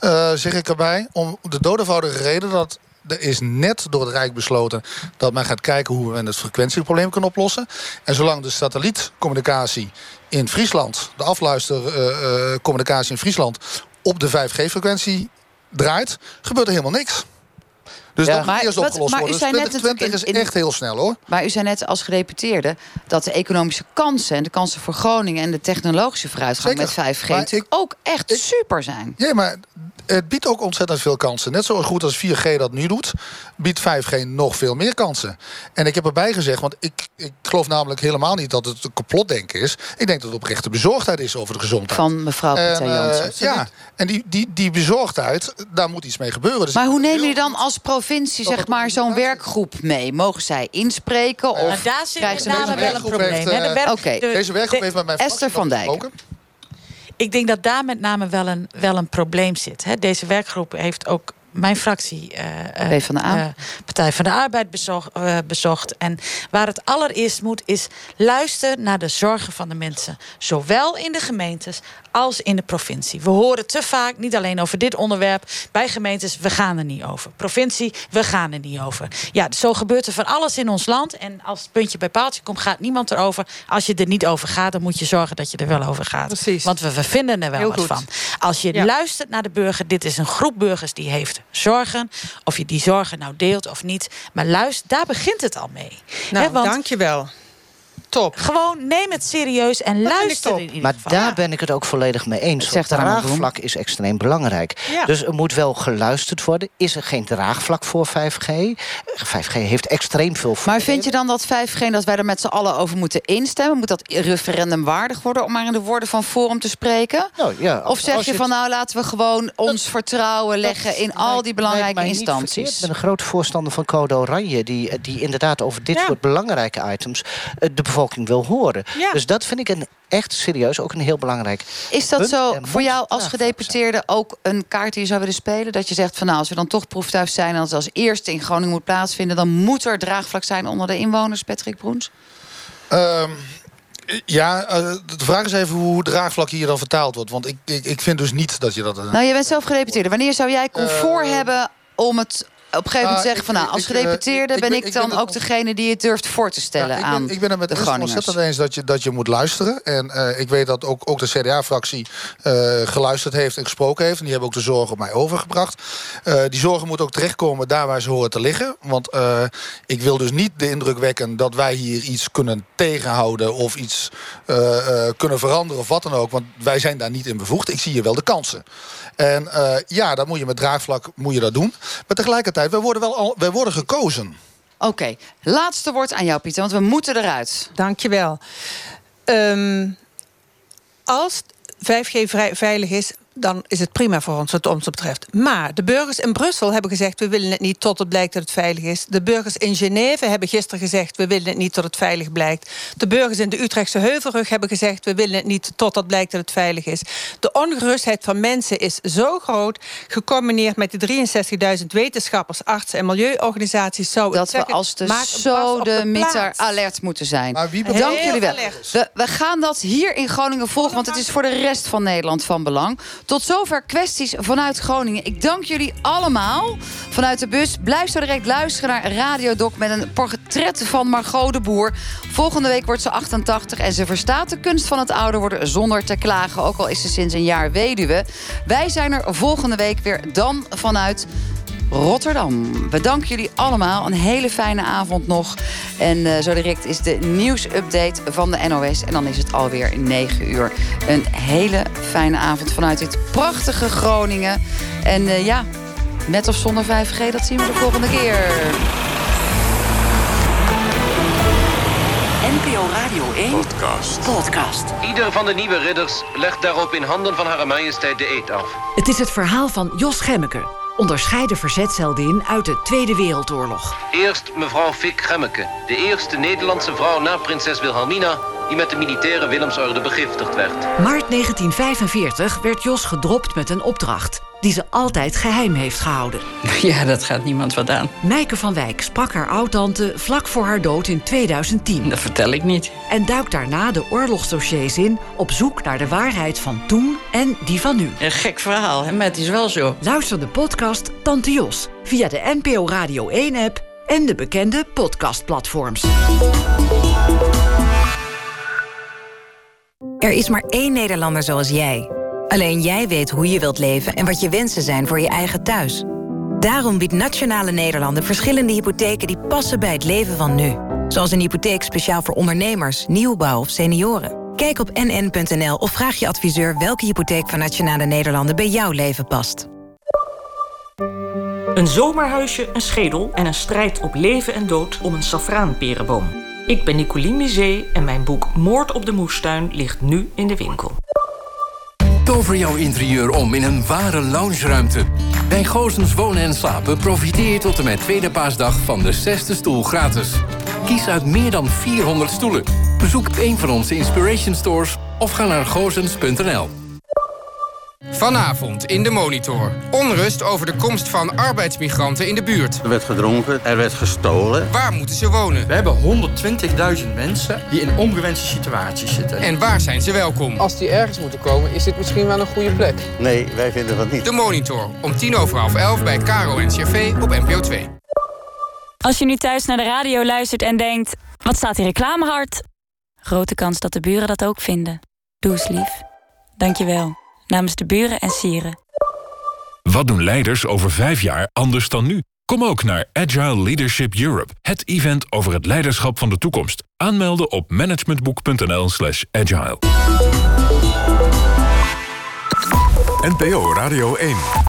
eh, zeg ik erbij. Om de doodevoudige reden dat er is net door het Rijk besloten... dat men gaat kijken hoe we het frequentieprobleem kunnen oplossen. En zolang de satellietcommunicatie in Friesland... de afluistercommunicatie in Friesland... op de 5G-frequentie draait, gebeurt er helemaal niks. Dus dat moet eerst wat- opgelost maar u worden. Dus zei net 2020 is in- echt heel snel, hoor. Maar u zei net als gedeputeerde dat de economische kansen... en de kansen voor Groningen en de technologische vooruitgang Zeker. met 5G... Maar natuurlijk ook echt ik- super zijn. Ja, maar het biedt ook ontzettend veel kansen. Net zo goed als 4G dat nu doet, biedt 5G nog veel meer kansen. En ik heb erbij gezegd, want ik, ik geloof namelijk helemaal niet dat het een complotdenken is. Ik denk dat het oprechte bezorgdheid is over de gezondheid. Van mevrouw Pieter eh, Jansen. ja, en die, die, die bezorgdheid, daar moet iets mee gebeuren. Dus Maar hoe jullie heel dan als provincie zeg maar zo'n werkgroep mee? Mogen zij inspreken? Of Maar daar zit krijgen met ze name wel een probleem. heeft. De werk- Oké. de- Deze werkgroep de- heeft met mijn Esther van Dijk. gesproken. Ik denk dat daar met name wel een, wel een probleem zit. Hè. Deze werkgroep heeft ook mijn fractie, eh, eh, eh, Partij van de Arbeid, bezocht, eh, bezocht. En waar het allereerst moet, is luister naar de zorgen van de mensen. Zowel in de gemeentes als in de provincie. We horen te vaak, niet alleen over dit onderwerp, bij gemeentes, we gaan er niet over. Provincie, we gaan er niet over. Ja, zo gebeurt er van alles in ons land. En als het puntje bij paaltje komt, gaat niemand erover. Als je er niet over gaat, dan moet je zorgen dat je er wel over gaat. Precies. Want we, we vinden er wel Heel wat goed. van. Als je Ja. luistert naar de burger, dit is een groep burgers die heeft zorgen. Of je die zorgen nou deelt of niet. Maar luister, daar begint het al mee. Nou, Hè, want dankjewel. Top. gewoon neem het serieus en luister in ieder Maar geval. daar ben ik het ook volledig mee eens. Het draagvlak is extreem belangrijk. Ja. Dus er moet wel geluisterd worden. Is er geen draagvlak voor 5G? 5G heeft extreem veel Maar vind je dan dat 5G, dat wij er met z'n allen over moeten instemmen? Moet dat referendumwaardig worden, om maar in de woorden van Forum te spreken? Nou, ja, Of zeg je van nou laten we gewoon ons vertrouwen leggen in al die belangrijke instanties? Ik ben een groot voorstander van Code Oranje... die, die inderdaad over dit Ja. soort belangrijke items... eh, de bevolking wil horen. Ja. Dus dat vind ik een, echt serieus ook een heel belangrijk... Is dat punt. zo voor jou als gedeputeerde ook een kaart die je zou willen spelen? Dat je zegt van nou, als we dan toch proeftuig zijn... en als het als eerste in Groningen moet plaatsvinden... dan moet er draagvlak zijn onder de inwoners, Patrick Broens? Ehm, ja, eh, de vraag is even hoe draagvlak hier dan vertaald wordt. Want ik, ik, ik vind dus niet dat je dat... Nou, je bent zelf gedeputeerde. Wanneer zou jij comfort Eh, hebben om het op een gegeven moment ah, zeggen van nou, als eh, gedeputeerde ben ben- ik dan ben ook degene die het durft voor te stellen Ja, ik, aan ben, ik ben het met de ontzettend eens dat je, dat je moet luisteren. En eh, ik weet dat ook, ook de CDA-fractie eh, geluisterd heeft en gesproken heeft. En die hebben ook de zorgen op mij overgebracht. Die zorgen moeten ook terechtkomen daar waar ze horen te liggen. Want ik wil dus niet de indruk wekken dat wij hier iets kunnen tegenhouden... of iets kunnen veranderen of wat dan ook. Want wij zijn daar niet in bevoegd. Ik zie hier wel de kansen. En ja, dan moet je met draagvlak moet je dat doen. Maar tegelijkertijd we worden, wel al, we worden gekozen. Oké, laatste woord aan jou, Pieter, want we moeten eruit. Dankjewel. Um, als 5G vrij, veilig is, dan is het prima voor ons wat ons betreft. Maar de burgers in Brussel hebben gezegd... we willen het niet tot het blijkt dat het veilig is. De burgers in Genève hebben gisteren gezegd... we willen het niet tot het veilig blijkt. De burgers in de Utrechtse Heuvelrug hebben gezegd... we willen het niet tot het blijkt dat het veilig is. De ongerustheid van mensen is zo groot... gecombineerd met de 63.000 wetenschappers, artsen en milieuorganisaties... zou dat we als de zo de meter alert moeten zijn. Maar wie Dank jullie wel. We, we gaan dat hier in Groningen volgen... want het is voor de rest van Nederland van belang... Tot zover kwesties vanuit Groningen. Ik dank jullie allemaal vanuit de bus. Blijf zo direct luisteren naar Radio Doc met een portret van Margot de Boer. Volgende week wordt ze 88 en ze verstaat de kunst van het ouder worden zonder te klagen. Ook al is ze sinds een jaar weduwe. Wij zijn er volgende week weer dan vanuit Rotterdam. We danken jullie allemaal. Een hele fijne avond nog. En uh, zo direct is de nieuwsupdate van de NOS. En dan is het alweer 9 uur. Een hele fijne avond vanuit dit prachtige Groningen. En uh, ja, met of zonder 5G, dat zien we de volgende keer. NPO Radio 1 Podcast. Podcast. Ieder van de nieuwe ridders legt daarop in handen van Hare Majesteit de eet af. Het is het verhaal van Jos Gemmeke onderscheiden verzetsheldin uit de Tweede Wereldoorlog. Eerst mevrouw Fik Gemmeke, de eerste Nederlandse vrouw na prinses Wilhelmina... die met de militaire Willemsorde begiftigd werd. Maart 1945 werd Jos gedropt met een opdracht die ze altijd geheim heeft gehouden. Ja, dat gaat niemand wat aan. Mijke van Wijk sprak haar oudtante vlak voor haar dood in 2010. Dat vertel ik niet. En duikt daarna de oorlogsdossiers in... op zoek naar de waarheid van toen en die van nu. Een gek verhaal, hè? maar het is wel zo. Luister de podcast Tante Jos via de NPO Radio 1-app... en de bekende podcastplatforms. Er is maar één Nederlander zoals jij... Alleen jij weet hoe je wilt leven en wat je wensen zijn voor je eigen thuis. Daarom biedt Nationale Nederlanden verschillende hypotheken die passen bij het leven van nu. Zoals een hypotheek speciaal voor ondernemers, nieuwbouw of senioren. Kijk op nn.nl of vraag je adviseur welke hypotheek van Nationale Nederlanden bij jouw leven past. Een zomerhuisje, een schedel en een strijd op leven en dood om een safraanperenboom. Ik ben Nicoline Misé en mijn boek Moord op de moestuin ligt nu in de winkel. Tover jouw interieur om in een ware loungeruimte. Bij Goosens Wonen en Slapen profiteer je tot en met tweede paasdag van de zesde stoel gratis. Kies uit meer dan 400 stoelen. Bezoek een van onze Inspiration Stores of ga naar goosens.nl. Vanavond in de Monitor. Onrust over de komst van arbeidsmigranten in de buurt. Er werd gedronken, er werd gestolen. Waar moeten ze wonen? We hebben 120.000 mensen die in ongewenste situaties zitten. En waar zijn ze welkom? Als die ergens moeten komen, is dit misschien wel een goede plek. Nee, wij vinden dat niet. De Monitor, om tien over half elf bij Caro en CV op NPO 2. Als je nu thuis naar de radio luistert en denkt... wat staat die reclame hard? Grote kans dat de buren dat ook vinden. Doe eens lief. Dank je wel namens de buren en sieren. Wat doen leiders over vijf jaar anders dan nu? Kom ook naar Agile Leadership Europe, het event over het leiderschap van de toekomst. Aanmelden op managementboek.nl/slash agile. NPO Radio 1